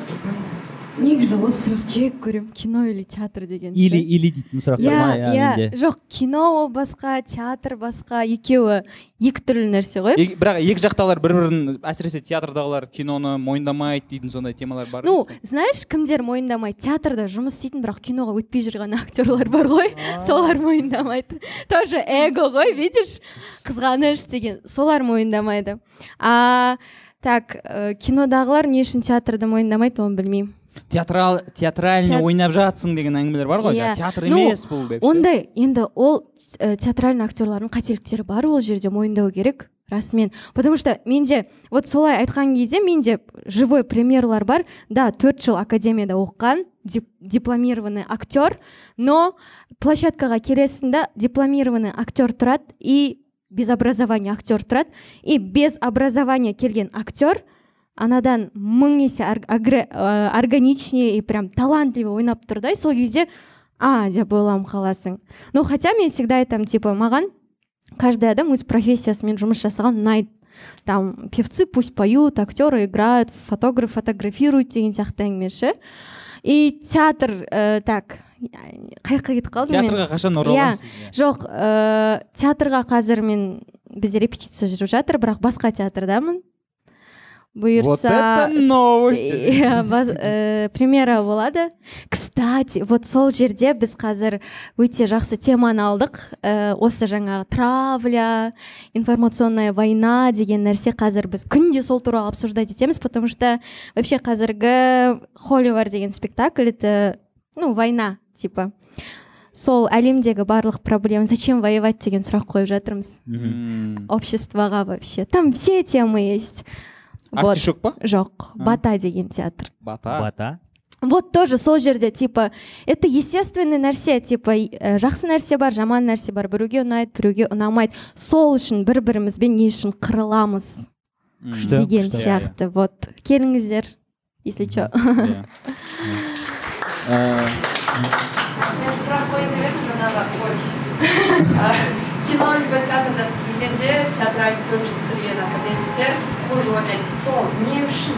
Негізі осы сұрақ жек көремін. Кино или театр деген ше. или или дейтін сұрақтар иә ма? Иә. менде жоқ кино ол басқа театр басқа екеуі екі түрлі нәрсе ғой. Бірақ екі жақтағылар бір бірін әсіресе театрдағылар киноны мойындамайды дейтін сондай темалар бар ну знаешь кімдер мойындамайды? Театрда жұмыс істейтін бірақ киноға өтпей жүрген актерлар бар ғой. Солар мойындамайды. Тоже эго ғой видишь? Қызғаныш деген. Солар мойындамайды. А так ә, кинодағылар не үшін театрды мойындамайды оны білмеймін. Театрал театральный Теат- ойнап жатсың деген әңгімелер бар ғой Иә. театр емес бұл деп ондай енді ол ә, театральный актерлардың қателіктері бар ол жерде мойындау керек расымен. Потому что менде вот солай айтқан кезде менде живой примерлар бар. Да төрт жыл академияда оқыған дип- дипломированный актер но площадкаға келесің да дипломированный актер тұрады и без образования актер тұрады. И без образования келген актер анадан мың есе ә, органичнее и прям талантливый ойнап тұр да и сол кезде а деп ойланып қаласың но хотя мен всегда айтамын типа маған каждый адам өз профессиясымен жұмыс жасаған ұнайды. Там певцы пусть поют актеры играют фотограф фотографирует деген сияқты әңгіме ше и театр ә, так қай жаққа кетіп қалдым мен. Театрға қашан Иә. ораласың жоқ ә, театрға қазір мен бізде репетиция жүріп жатыр бірақ басқа театрдамын. Вот бұйыртса это новость. Иә баз- э, премьера болады кстати вот сол жерде біз қазір өте жақсы теманы алдық. Э, осы жаңағы травля информационная война деген нәрсе қазір біз күнде сол туралы обсуждать етеміз потому что вообще қазіргі холивар деген спектакль это ну война типа. Сол әлемдегі барлық проблема зачем воевать деген сұрақ қойып жатырмыз. М. обществоға вообще. Там все темы есть. вот артишок па? Жоқ бата деген театр. Бата? Бата. Вот тоже сол жерде типа это естественный нәрсе типа ә, жақсы нәрсе бар жаман нәрсе бар. Біреуге ұнайды біреуге ұнамайды. Сол үшін бір бірімізбен не үшін қырыламыз. Күшті. деген күшті. сияқты. вот. Келіңіздер если че Иә. Мен сұрақ қояйын деп едім жаңағы кино либо театрда жүргенде театральный төрт жыл бітірген академиктер хуже ойнайды сол не үшін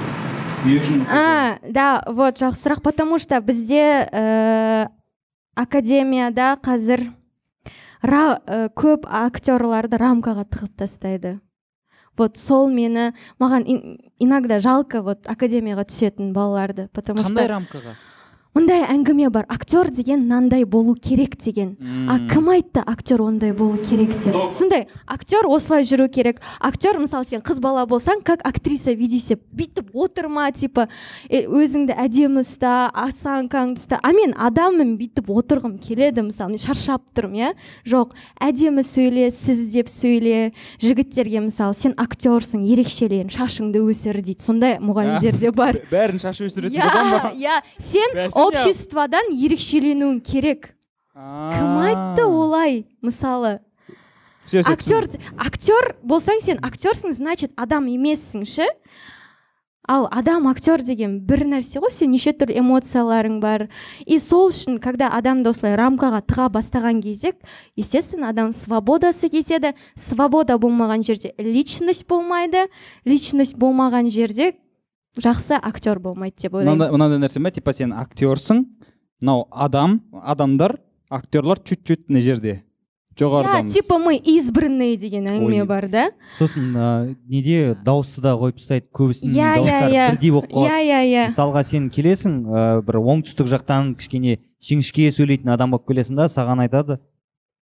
не үшін а да вот жақсы сұрақ потому что бізде ә, академияда қазір ра, ә, көп актерларды рамкаға тығып тастайды вот сол мені маған ин- иногда жалко вот академияға түсетін балаларды потому қандай что рамкаға мындай әңгіме бар. Актер деген мынандай болу керек деген. А кім айтты актер ондай болу керек деп? Сондай актер осылай жүру керек. Актер мысалы сен қыз бала болсаң как актриса веди себя бүйтіп отырма типа өзіңді әдемі ұста осанкаңды ұста а мен адаммын бүйтіп отырғым келеді мысалы мен шаршап тұрмын иә? Жоқ. Әдемі сөйле сіз деп сөйле жігіттерге мысалы сен актерсың ерекшелен шашыңды өсір дейді. Сондай мұғалімдер де бар. Бәрін шаш өсіретін иә иә. Сен обществодан ерекшеленуің керек. Кім айтты олай мысалы? Актер актер болсаң сен актерсың значит адам емессің ше ал адам актер деген бір нәрсе ғой сен неше түрлі эмоцияларың бар. И сол үшін когда адамды осылай рамкаға тыға бастаған кезде естественно адам свободасы кетеді. Свобода болмаған жерде личность болмайды. Личность болмаған жерде жақсы актер болмайды деп ойлаймын. Мынандай мынандай нәрсе ма типа сен актерсың мынау адам адамдар актерлар чуть чуть мына жерде иә жоғарыдамыз типа мы избранные деген әңгіме Ой. бар да? Сосын ә, неде дауысты да қойып тастайды көбісінің Иә, иә, дауыстары иә. бірдей болып қалады. Иә иә иә мысалға сен келесің ә, бір оңтүстік жақтан кішкене жіңішке сөйлейтін адам болып келесің да саған айтады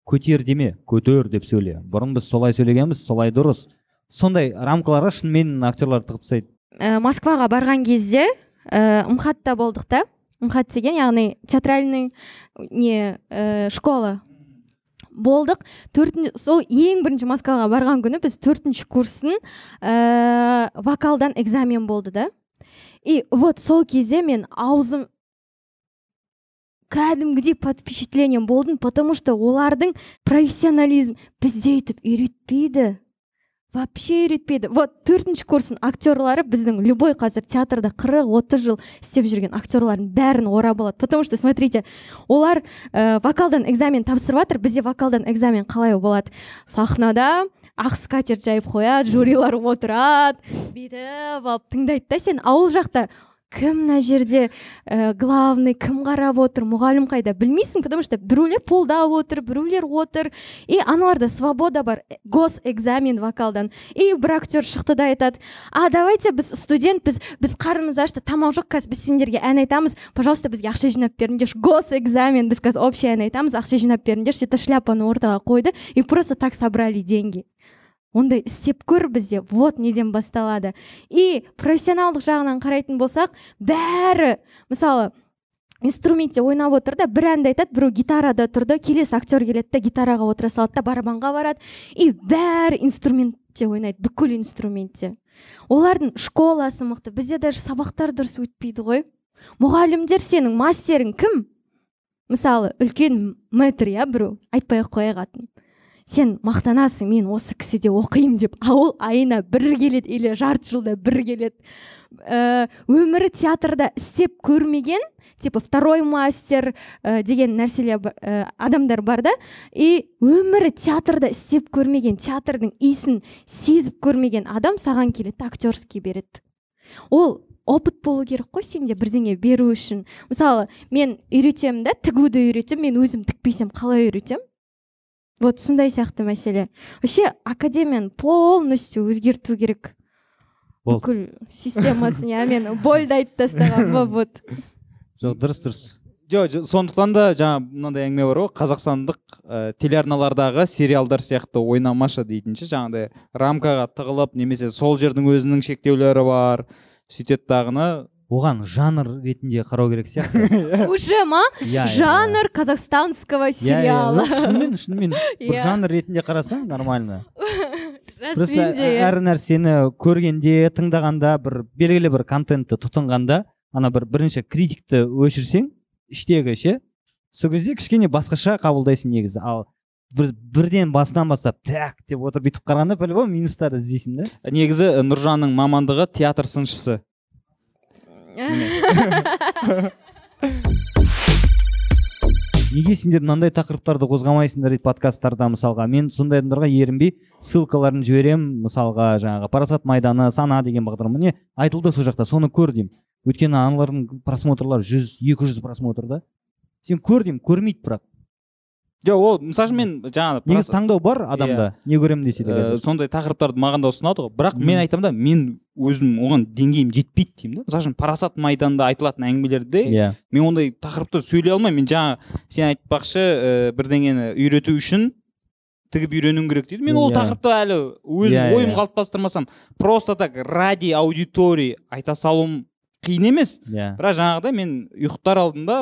көтер деме көтер деп сөйле. Бұрын біз солай сөйлегенбіз солай дұрыс. Сондай рамкаларға шынымен актерлар тығып тастайды. Ә, москваға барған кезде ә, мхатта болдық та. Мхат деген яғни театральный не ә, школа болдық. Төртінші сол ең бірінші москваға барған күні біз төртінші курстың ә, вокалдан экзамен болды да. И вот сол кезде мен аузым кәдімгідей под впечатлением болдым потому что олардың профессионализм бізде өйтіп үйретпейді. Вообще үйретпейді. Вот төртінші курстың актерлары біздің любой қазір театрда қырық отыз жыл істеп жүрген актерлардың бәрін орап алады потому что смотрите олар ә, вокалдан экзамен тапсырып жатыр бізде вокалдан экзамен қалай болады? Сахнада ақ скатерть жайып қояды жюрилар отырады бүйтіп алып тыңдайды да сен. Ауыл жақта кім мына жерде ә, главный кім қарап отыр мұғалім қайда білмейсің потому что біреулер полдап отыр біреулер отыр. И аналарда свобода бар гос экзамен вокалдан. И бір актер шықты да айтады а давайте біз студентпіз біз қарнымыз ашты тамақ жоқ қазір біз сендерге ән айтамыз пожалуйста бізге ақша жинап беріңдерші гос экзамен біз қазір общий ән айтамыз ақша жинап беріңдерші это шляпаны ортаға қойды и просто так собрали деньги. Ондай істеп көр бізде вот неден басталады. И профессионалдық жағынан қарайтын болсақ бәрі мысалы инструментте ойнап отыр да бір әнді айтады біреу гитарада тұрды келесі актер келеді да гитараға отыра салады да барабанға барады. И бәрі инструментте ойнайды бүкіл инструментте. Олардың школасы мықты бізде даже сабақтар дұрыс өтпейді ғой. Мұғалімдер сенің мастерің кім? Мысалы үлкен мэтр иә біреу? Айтпай ақ қояйық атын. Сен мақтанасың мен осы кісіде оқимын деп. А ол айына бір келеді или жарты жылда бір келеді. Ә, өмірі театрда істеп көрмеген типа второй мастер ә, деген нәрселер ә, адамдар бар да. И өмірі театрда істеп көрмеген театрдың иісін сезіп көрмеген адам саған келеді актерский береді. Ол опыт болу керек қой сенде бірдеңе беру үшін. Мысалы мен үйретемін да тігуді үйретемін мен өзім тікпесем қалай үйретемін? Вот сондай сияқты мәселе. Вообще академияны полностью өзгерту керек. Бүкіл системасын иә мен больді айтып тастағанмын вот. Жоқ дұрыс дұрыс. Жоқ сондықтан да жаңа мынандай әңгіме бар ғой қазақстандық ә, телеарналардағы сериалдар сияқты ойнамашы дейтін ше жаңағыдай рамкаға тығылып немесе сол жердің өзінің шектеулері бар сөйтеді дағыны. Оған жанр ретінде қарау керек сияқты. Уже ма? Жанр казахстанского сериала. шынымен шынымен. Бір жанр ретінде қарасаң нормально. Просто әр нәрсені көргенде тыңдағанда бір белгілі бір контентті тұтынғанда ана бір бірінші критикті өшірсең іштегі ше сол кезде кішкене басқаша қабылдайсың негізі. Ал бір, бірден басынан бастап так! деп отырып бүйтіп қарағанда по любому минустарды іздейсің да. Негізі нұржанның мамандығы театр сыншысы. Неге сендер мынандай тақырыптарды қозғамайсыңдар дейді подкасттарда мысалға? Мен сондай адамдарға ерінбей ссылкаларын жіберемін мысалға жаңағы парасат майданы сана деген бағдарлама. Не айтылды сол жақта соны көр деймін. Өйткені аналардың просмотрлары жүз екі жүз просмотр да. Сен көр деймін көрмейді бірақ. Жоқ ол мысалы үшін мен жаңағы негізі таңдау бар адамда не көремін десе де ә, қазір. сондай тақырыптарды маған да ұсынады ғой. Бірақ мен айтамын да мен өзім оған деңгейім жетпейді деймін да. Мысалы үшін парасат майданда айтылатын әңгімелерде иә. мен ондай тақырыпты сөйлей алмаймын. Мен жаңа сен айтпақшы ә, бірдеңені үйрету үшін тігіп үйренуің керек дейді. Мен ол Иә. тақырыпты әлі өзім Иә, ойым иә. қалыптастырмасам просто так ради аудитории айта салуым қиын емес. Иә. Бірақ жаңағыдай мен ұйықтар алдында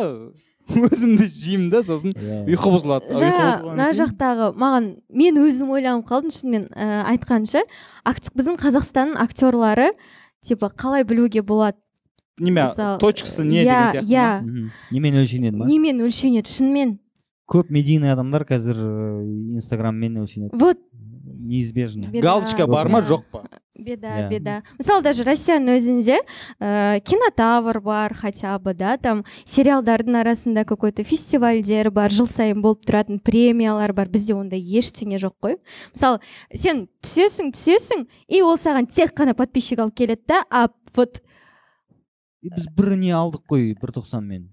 өзімді жеймін да сосын. Иә. ұйқы бұзылады. Жаңа мына жақтағы маған мен өзім ойланып қалдым шынымен ә, айтқанша акт- біздің қазақстанның актерлары типа қалай білуге болады? Неме точкасы не иә, деген сияқты иә. Немен өлшенеді ма? Немен өлшенеді шынымен. Көп медийный адамдар қазір инстаграммен өлшенеді. Вот неизбежно. Беда, галочка бар ма беда. жоқ па. Беда Иә. беда. Мысалы даже россияның өзінде ә, кинотавр бар хотя бы да там сериалдардың арасында какой то фестивальдер бар жыл сайын болып тұратын премиялар бар. Бізде ондай ештеңе жоқ қой. Мысалы сен түсесің түсесің и ол саған тек қана подписчик алып келеді да а вот біз бір не алдық қой бір тоқсанмен.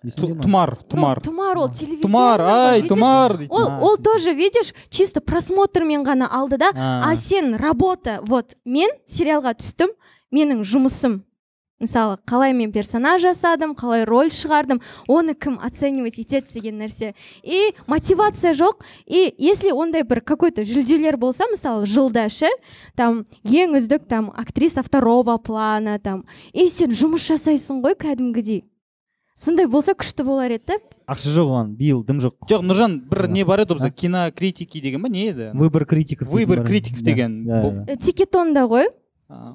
Тұмар ну, тұмар тұмар ол телевизионный тұмар ай тұмар дейді ол ол тоже видишь чисто просмотрмен ғана алды да? А, а сен работа вот мен сериалға түстім менің жұмысым. Мысалы қалай мен персонаж жасадым қалай роль шығардым оны кім оценивать етеді деген нәрсе. И мотивация жоқ. И если ондай бір какой то жүлделер болса мысалы жылда ше там ең үздік там актриса второго плана там. И сен жұмыс жасайсың ғой кәдімгідей. Сондай болса күшті болар еді ақша жоқ оған биыл дым жоқ. Жоқ нұржан бір не бар еді А? бізде? Кинокритики деген ба не еді? Выбор критиков выбор критиков деген. Э, тикетонда ғой.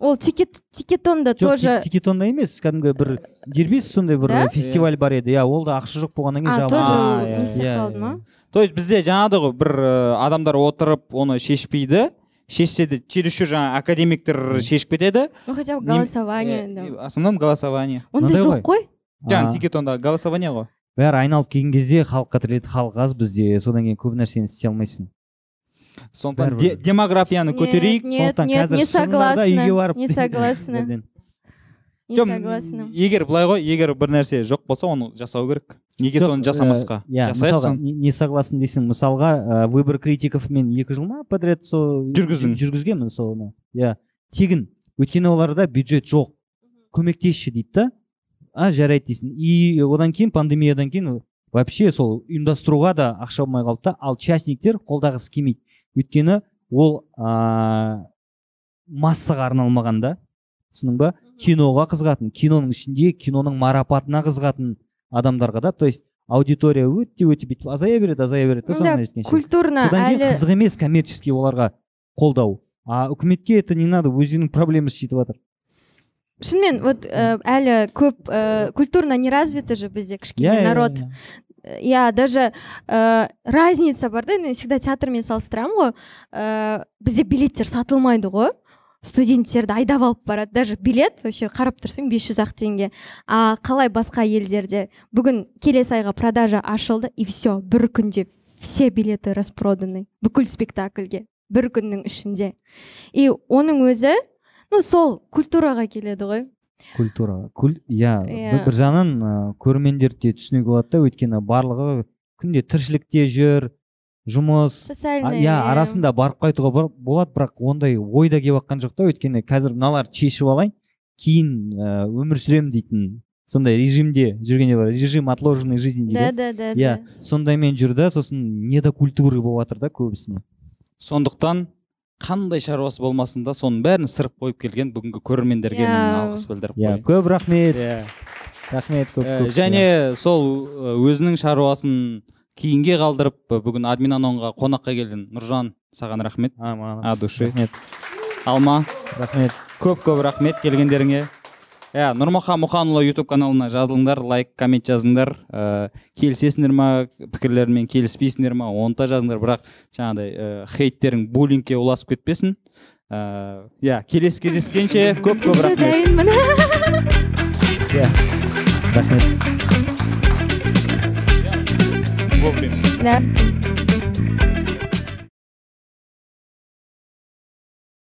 Ол тикет тикетонда тоже ти- тикетонда емес кәдімгі бір дербес сондай бір фестиваль бар еді. Иә ол да ақша жоқ болғаннан кейін тоже А, иә, несе иә, қалды иә. ма? то есть бізде жаңағыдай ғой бір э, адамдар отырып оны шешпейді шешсе де чересчур жаңағы академиктер шешіп кетеді. Ну хотя бы голосование Э, в основном голосование. Ондай жоқ қой. Жаңағы тикетондағы голосование ғой бәрі айналып келген кезде халыққа тіреледі халық аз бізде содан кейін көп нәрсені істей алмайсың. Сондықтан де- демографияны көтерейік нет сондықтан нет қазір не согласна барып не согласна не согласна егер былай ғой егер бір нәрсе жоқ болса оны жасау керек. Неге соны жасамасқа? э, иә мысалға соны. не согласен десең мысалға ә, выбор критиков мен екі жыл ма подряд сол Жүргіздің. жүр- жүргізгенмін соны иә. Тегін. Өйткені оларда бюджет жоқ. Көмектесші дейді да. А жарайды дейсің. И одан кейін пандемиядан кейін вообще сол ұйымдастыруға да ақша болмай қалды да ал частниктер қолдағысы келмейді. Өйткені ол ә, массаға арналмаған да түсіндің ба? Киноға қызығатын киноның ішінде киноның марапатына қызығатын адамдарға да то есть аудитория өте өте бүйтіп азая береді азая береді да соңына жеткенше культурно содан кейін әлі қызық емес коммерческий оларға қолдау. А үкіметке это не надо өзінің проблемасы жетіп жатыр. Шынымен вот э, әлі көп э, культурно не развито же бізде кішкене иә, народ. иә. иә даже ә, разница бар да мен всегда театрмен салыстырамын ғой ә, бізде билеттер сатылмайды ғой студенттерді айдап алып барады. Даже билет вообще қарап тұрсаң 500 ақ теңге. А қалай басқа елдерде? Бүгін келесі айға продажа ашылды и все бір күнде все билеты распроданы. Бүкіл спектакльге бір күннің ішінде. И оның өзі ну сол культураға келеді ғой. Культура. Куль иә Иә. бір- бір жағынан ыыы, көрермендерді де түсінуге болады да өйткені барлығы күнде тіршілікте жүр жұмыс социальный иә арасында барып қайтуға бар- болады бірақ ондай ой да келіп жатқан жоқ та өйткені қазір мыналарды шешіп алайын кейін ә, өмір сүремін дейтін сондай режимде жүргенде бар режим отложенной жизни да дейді да да иә да. сондаймен жүр да сосын недокультуры болып жатыр да көбісіне. Сондықтан қандай шаруасы болмасын да соның бәрін сырып қойып келген бүгінгі көрермендерге мен Иә. алғыс білдіріп иә қояйын. көп рахмет. Иә. рахмет көп Ә, көп. және сол ә, өзінің шаруасын кейінге қалдырып ә, бүгін админанонға қонаққа келген нұржан саған рахмет. А, от души. Рахмет. Алма. Рахмет. Көп көп рахмет келгендеріңе. Иә нұрмахан мұханұлы ютуб каналына жазылыңдар лайк коммент жазыңдар. Ә, келісесіңдер ма пікірлеріммен келіспейсіңдер ма оны да жазыңдар. Бірақ жаңағыдай ә, хейттерің буллингке ұласып кетпесін. Ә, иә келесі кездескенше көп көп рахмет. Иә. рахмет. Вовремя. Да.